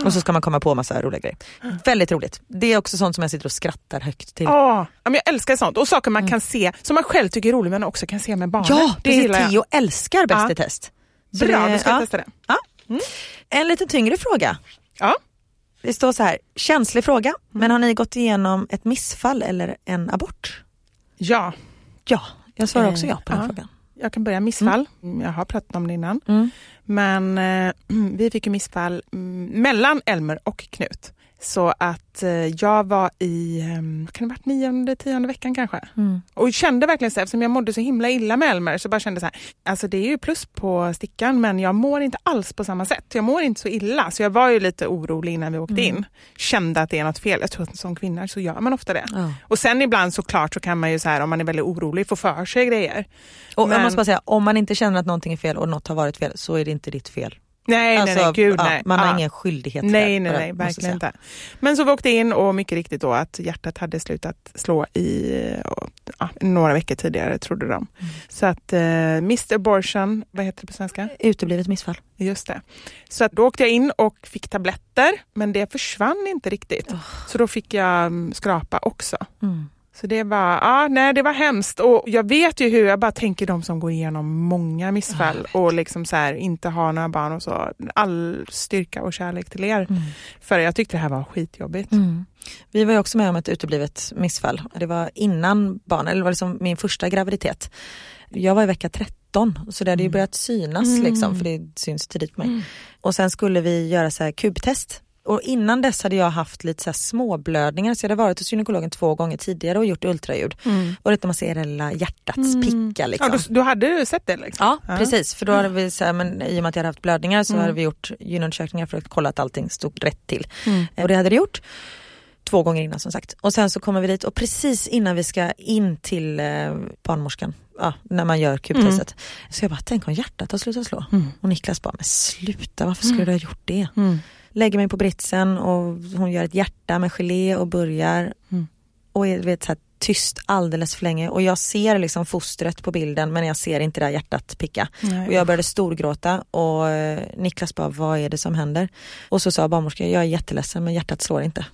Och så ska man komma på massa roliga grejer. Väldigt roligt. Det är också sånt som jag sitter och skrattar högt till. Ja, men jag älskar sånt. Och saker man kan se som man själv tycker är roligt men också kan se med barnen. Ja, det precis. gillar jag. Älskar Bäst Ja. i test. Så Bra, det- då ska jag ja. testa det. Ja. En lite tyngre fråga. Ja. Det står så här, känslig fråga, men har ni gått igenom ett missfall eller en abort? ja, Ja, jag svarar också Eh, ja på den ja. frågan. jag kan börja missfall. Mm, Jag har pratat om det innan. Mm. Men eh, vi fick ju missfall mm, mellan Elmer och Knut. Så att eh, jag var i, eh, kan det ha varit nionde, tionde veckan kanske? Mm. Och kände verkligen så eftersom jag mådde så himla illa med Elmer så bara kände så här, alltså det är ju plus på stickan men jag mår inte alls på samma sätt. Jag mår inte så illa så jag var ju lite orolig innan vi åkte in. Kände att det är något fel. Jag tror att som kvinna så gör man ofta det. Ja. Och sen ibland såklart så kan man ju så här om man är väldigt orolig få för sig grejer. Och Men- jag måste bara säga, om man inte känner att någonting är fel och något har varit fel så är det inte ditt fel. Nej, nej, nej, gud ja, nej. Man har Ja. ingen skyldighet Nej, nej, nej, verkligen inte. Men så vi åkte in och mycket riktigt då att hjärtat hade slutat slå i ja, några veckor tidigare trodde de. Mm. Så att eh, Mr Abortion, vad heter det på svenska? Uteblivet missfall. Just det. Så att då åkte jag in och fick tabletter men det försvann inte riktigt. Så då fick jag mm, skrapa också. Mm. Så det var, ja, nej, det var hemskt och jag vet ju hur, jag bara tänker de som går igenom många missfall och liksom så här, inte har några barn och så, all styrka och kärlek till er. För jag tyckte det här var skitjobbigt. Mm. Vi var också med om ett uteblivet missfall. Det var innan barn, eller det var liksom min första graviditet. Jag var i vecka 13 så det hade ju börjat synas liksom för det syns tidigt på mig. Och sen skulle vi göra så här kubtest. Och innan dess hade jag haft lite så här småblödningar så jag hade varit hos gynekologen två gånger tidigare och gjort ultraljud. Och det man ser lilla hjärtats picka liksom. Ja, du, du hade ju sett det liksom? Ja, precis. För då hade vi, så här, men, i och med att jag hade haft blödningar så hade vi gjort gynundersökningar för att kolla att allting stod rätt till. Eh, Och det hade det gjort. Två gånger innan som sagt. Och sen så kommer vi dit och precis innan vi ska in till eh, barnmorskan, ja, när man gör kubtestet. Så jag bara, tänk om hjärtat har slutat slå. Och Niklas bara, men sluta varför skulle du ha gjort det? Lägger mig på britsen och hon gör ett hjärta med gelé och börjar. Och är, vet, så här, tyst alldeles för länge och jag ser liksom fostret på bilden men jag ser inte det där hjärtat picka. Nej. Och jag började storgråta och eh, Niklas bara, vad är det som händer? Och så sa barnmorskan, jag är jätteledsen men hjärtat slår inte.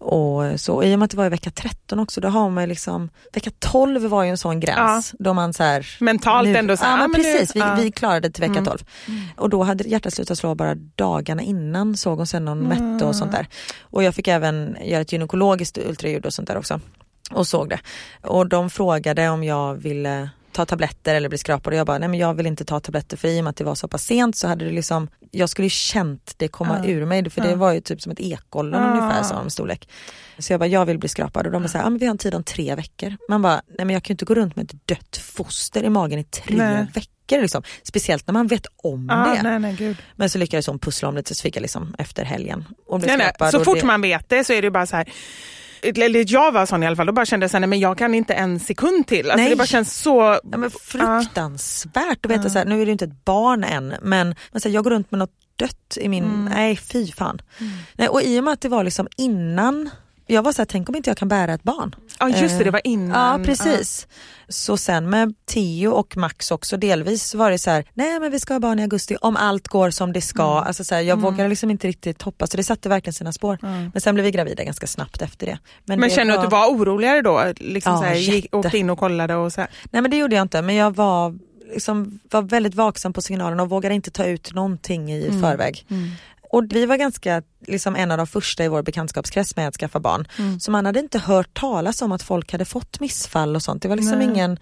Och så i och med att det var i vecka 13 också, då har man liksom, vecka 12 var ju en sån gräns då man så här, Mentalt nu, ändå så här, Ja ah, men nu- precis, vi, ja. vi klarade det till vecka Mm. 12. Och då hade hjärtat slutat slå bara dagarna innan såg hon sen någon mätte och sånt där. Och jag fick även göra ett gynekologiskt ultraljud och sånt där också. Och såg det. Och de frågade om jag ville ta tabletter eller bli skrapad och jag bara, nej men jag vill inte ta tabletter för i och med att det var så pass sent så hade det liksom, jag skulle ju känt det komma ur mig för det var ju typ som ett ekollon ungefär sån storlek. Så jag bara, jag vill bli skrapad och de bara såhär, ah, men vi har en tid om tre veckor. Man bara, nej men jag kan ju inte gå runt med ett dött foster i magen i tre Nej. veckor liksom. Speciellt när man vet om Ja, det. nej, nej. Men så lyckades hon pussla om lite så fick jag liksom efter helgen och blev Nej, nej. Så fort det, man vet det så är det bara så här eller jag var sån i alla fall, då bara kände jag så här, nej, men jag kan inte en sekund till. Alltså, Nej. det bara känns så... Ja, men fruktansvärt att veta så här, nu är det inte ett barn än men, men här, jag går runt med något dött i min, Mm. nej fy fan. Nej, och i och med att det var liksom innan, jag var så här, tänk om inte jag kan bära ett barn. Ja just det, det Eh, var innan. Ja precis. Så sen med Theo och Max också delvis var det så här, nej men vi ska ha barn i augusti om allt går som det ska. Mm. Alltså så här, jag vågade liksom inte riktigt hoppas så det satte verkligen sina spår. Men sen blev vi gravida ganska snabbt efter det. Men det känner du att du var oroligare då? Liksom Ja, så här, gick, åkte in och kollade och så här. Nej men det gjorde jag inte men jag var, liksom, var väldigt vaksam på signalen och vågade inte ta ut någonting i Mm. förväg. Och vi var ganska, liksom en av de första i vår bekantskapskrets med att skaffa barn. Mm. Så man hade inte hört talas om att folk hade fått missfall och sånt. Det var liksom Nej. ingen,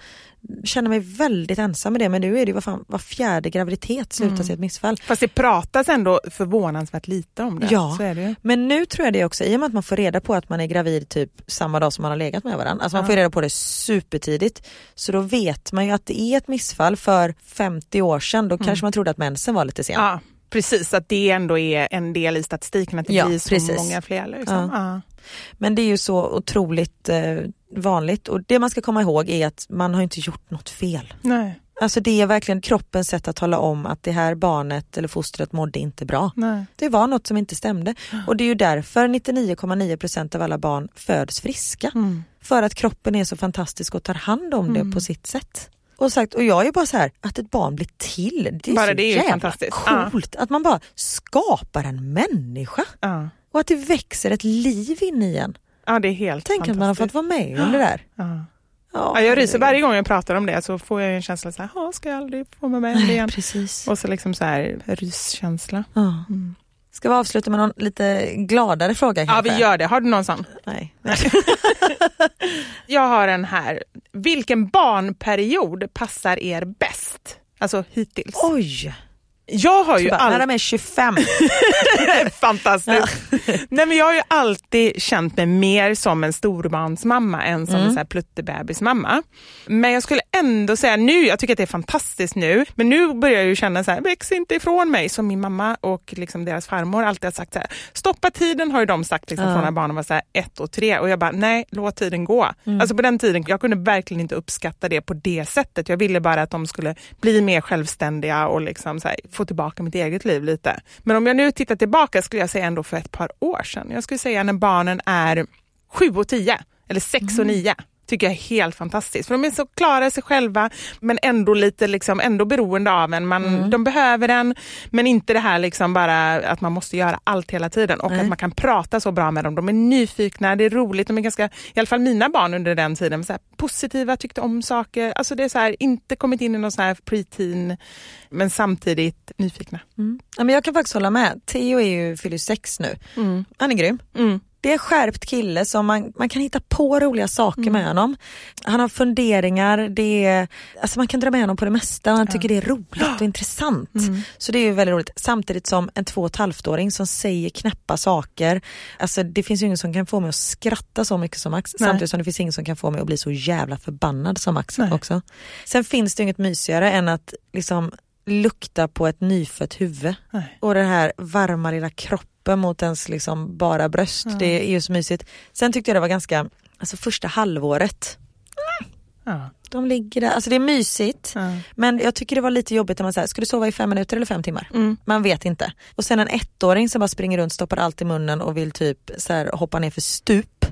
känner mig väldigt ensam med det men nu är det ju fan, var fjärde graviditet slutar Mm. i ett missfall. Fast det pratas ändå förvånansvärt lite om det. Ja. Det. Men nu tror jag det också, i och med att man får reda på att man är gravid typ samma dag som man har legat med varandra. Alltså man får reda på det supertidigt. Så då vet man ju att det är ett missfall. För 50 år sedan då kanske man trodde att mensen var lite sen. Mm. Ja, precis. Att det ändå är en del i statistiken, att det Ja, blir så precis. många fler. Liksom. Ja. Men det är ju så otroligt eh, vanligt och det man ska komma ihåg är att man har inte gjort något fel. Nej, Alltså det är verkligen kroppens sätt att tala om att det här barnet eller fostret mådde inte bra. nej. Det var något som inte stämde. Och det är ju därför 99,9% av alla barn föds friska. Mm. För att kroppen är så fantastisk och tar hand om det på sitt sätt. Och, sagt, och jag är bara så här, att ett barn blir till, det är Bara så det är jävla fantastiskt. Ja. coolt. Att man bara skapar en människa. Ja. Och att det växer ett liv in i en. ja, det är helt Tänk att man har fått vara med om det där. Ja. Ja, Ja, jag ryser varje gång jag pratar om det så får jag en känsla så här, "Ja, ska jag aldrig få vara med om det igen? Precis. Och så liksom så här ryskänsla. Ja. Ska vi avsluta med någon lite gladare fråga Ja, kanske? vi gör det. Har du någon sån? Nej. Jag har en här. Vilken barnperiod passar er bäst? Alltså hittills. Oj! Jag har ju Bara, när alltid... de är 25. Fantastiskt. Nej, men jag har ju alltid känt mig mer som en storbarnsmamma än som en så här pluttebebismamma. Men jag skulle ändå säga nu, jag tycker att det är fantastiskt nu, men nu börjar jag ju känna så här, väx inte ifrån mig. Som min mamma och liksom deras farmor alltid har sagt så här, stoppa tiden har ju de sagt liksom, från när barnen var så här ett och tre och jag bara, nej låt tiden gå. Alltså på den tiden, jag kunde verkligen inte uppskatta det på det sättet. Jag ville bara att de skulle bli mer självständiga och liksom så här, få tillbaka mitt eget liv lite. Men om jag nu tittar tillbaka skulle jag säga ändå för ett par år sedan. Jag skulle säga när barnen är sju och tio eller sex och nio tycker jag är helt fantastiskt. För de är så klara i sig själva men ändå lite liksom, ändå beroende av en. Man, De behöver en men inte det här liksom bara att man måste göra allt hela tiden och att man kan prata så bra med dem. De är nyfikna, det är roligt, de är ganska, i alla fall mina barn under den tiden, så här, positiva, tyckte om saker. Alltså det är så här, inte kommit in i någon sån här preteen men samtidigt nyfikna. Ja, men jag kan faktiskt hålla med. Theo är ju, fyller sex nu. Han är grym. Mm. Det är en skärpt kille som man, man kan hitta på roliga saker med honom. Han har funderingar, det är, alltså man kan dra med honom på det mesta och han tycker det är roligt och intressant. Så det är ju väldigt roligt. Samtidigt som en två och ett halvt-åring som säger knäppa saker. Alltså det finns ju ingen som kan få mig att skratta så mycket som Max. Nej. Samtidigt som det finns ingen som kan få mig att bli så jävla förbannad som Max Nej. också. Sen finns det inget mysigare än att liksom lukta på ett nyfött huvud. Nej. Och den här varma lilla kroppen mot ens liksom bara bröst. Det är ju så mysigt. Sen tyckte jag det var ganska, alltså första halvåret, Ja. de ligger där, alltså det är mysigt. Ja. Men jag tycker det var lite jobbigt när man säger, ska du sova i fem minuter eller fem timmar? Mm. Man vet inte. Och sen en ettåring som bara springer runt, stoppar allt i munnen och vill typ så här, hoppa ner för stup.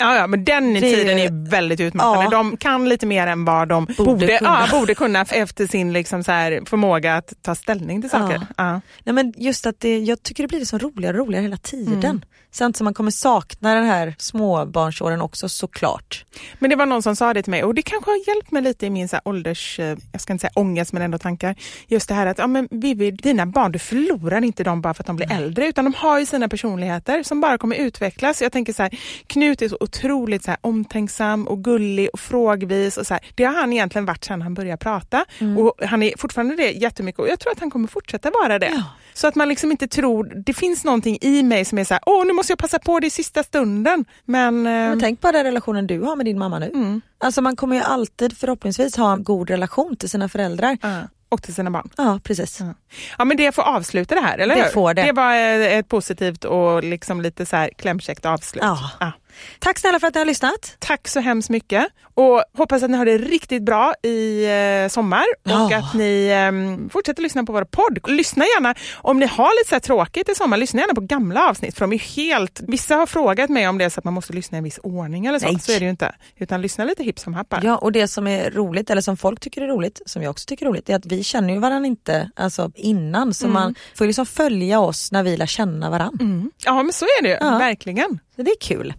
Ja, ja, men den Det- tiden är väldigt utmattande. Ja. De kan lite mer än vad de borde, Borde kunna. Ja, borde kunna efter sin liksom så här förmåga att ta ställning till saker. Ja. Nej, men just att det, jag tycker det blir så roligare och roligare hela tiden. Mm. Samtidigt som man kommer sakna den här småbarnsåren också såklart. Men det var någon som sa det till mig och det kanske har hjälpt mig lite i min så här ålders, eh, jag ska inte säga ångest men ändå tankar. Just det här att ja, men Vivi, dina barn, du förlorar inte dem bara för att de blir äldre utan de har ju sina personligheter som bara kommer utvecklas. Jag tänker så här, Knut är så otroligt så här, omtänksam och gullig och frågvis och så här. Det har han egentligen varit sedan han började prata och han är fortfarande det jättemycket och jag tror att han kommer fortsätta vara det. Ja. Så att man liksom inte tror, det finns någonting i mig som är så här, åh nu måste jag passa på det i sista stunden. Men, Men tänk på den relationen du har med din mamma nu. mm. Alltså man kommer ju alltid förhoppningsvis ha en god relation till sina föräldrar. Ja, och till sina barn. Ja precis. Ja. Ja men det får avsluta det här, eller Det hur? får det. Det var eh, ett positivt och liksom lite så här klämkäckt avslut. Ja. Tack snälla för att ni har lyssnat. Tack så hemskt mycket och hoppas att ni har det riktigt bra i eh, sommar och Ja. att ni eh, fortsätter lyssna på vår podd. Lyssna gärna, om ni har lite så tråkigt i sommar, lyssna gärna på gamla avsnitt för de är helt, vissa har frågat mig om det är så att man måste lyssna i en viss ordning eller så, Nej. så är det ju inte. Utan lyssna lite hipp som happ bara. Ja och det som är roligt, eller som folk tycker är roligt, som jag också tycker är roligt, är att vi känner ju varandra inte alltså, innan. Så man får liksom följa oss när vi lär känna varandra. Mm. Ja men så är det ju, Ja. verkligen. Det är kul.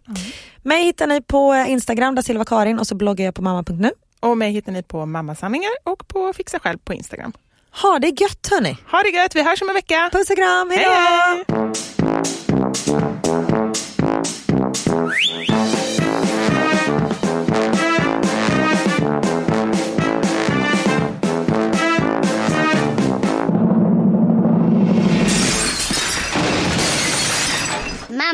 Mig hittar ni på Instagram, där Silva Karin och så bloggar jag på mamma.nu. Och mig hittar ni på Mammasanningar och på Fixa Själv på Instagram. Ha det gött hörni! Ha det gött, vi hörs om en vecka. Puss och kram, hejdå! Hej, hej.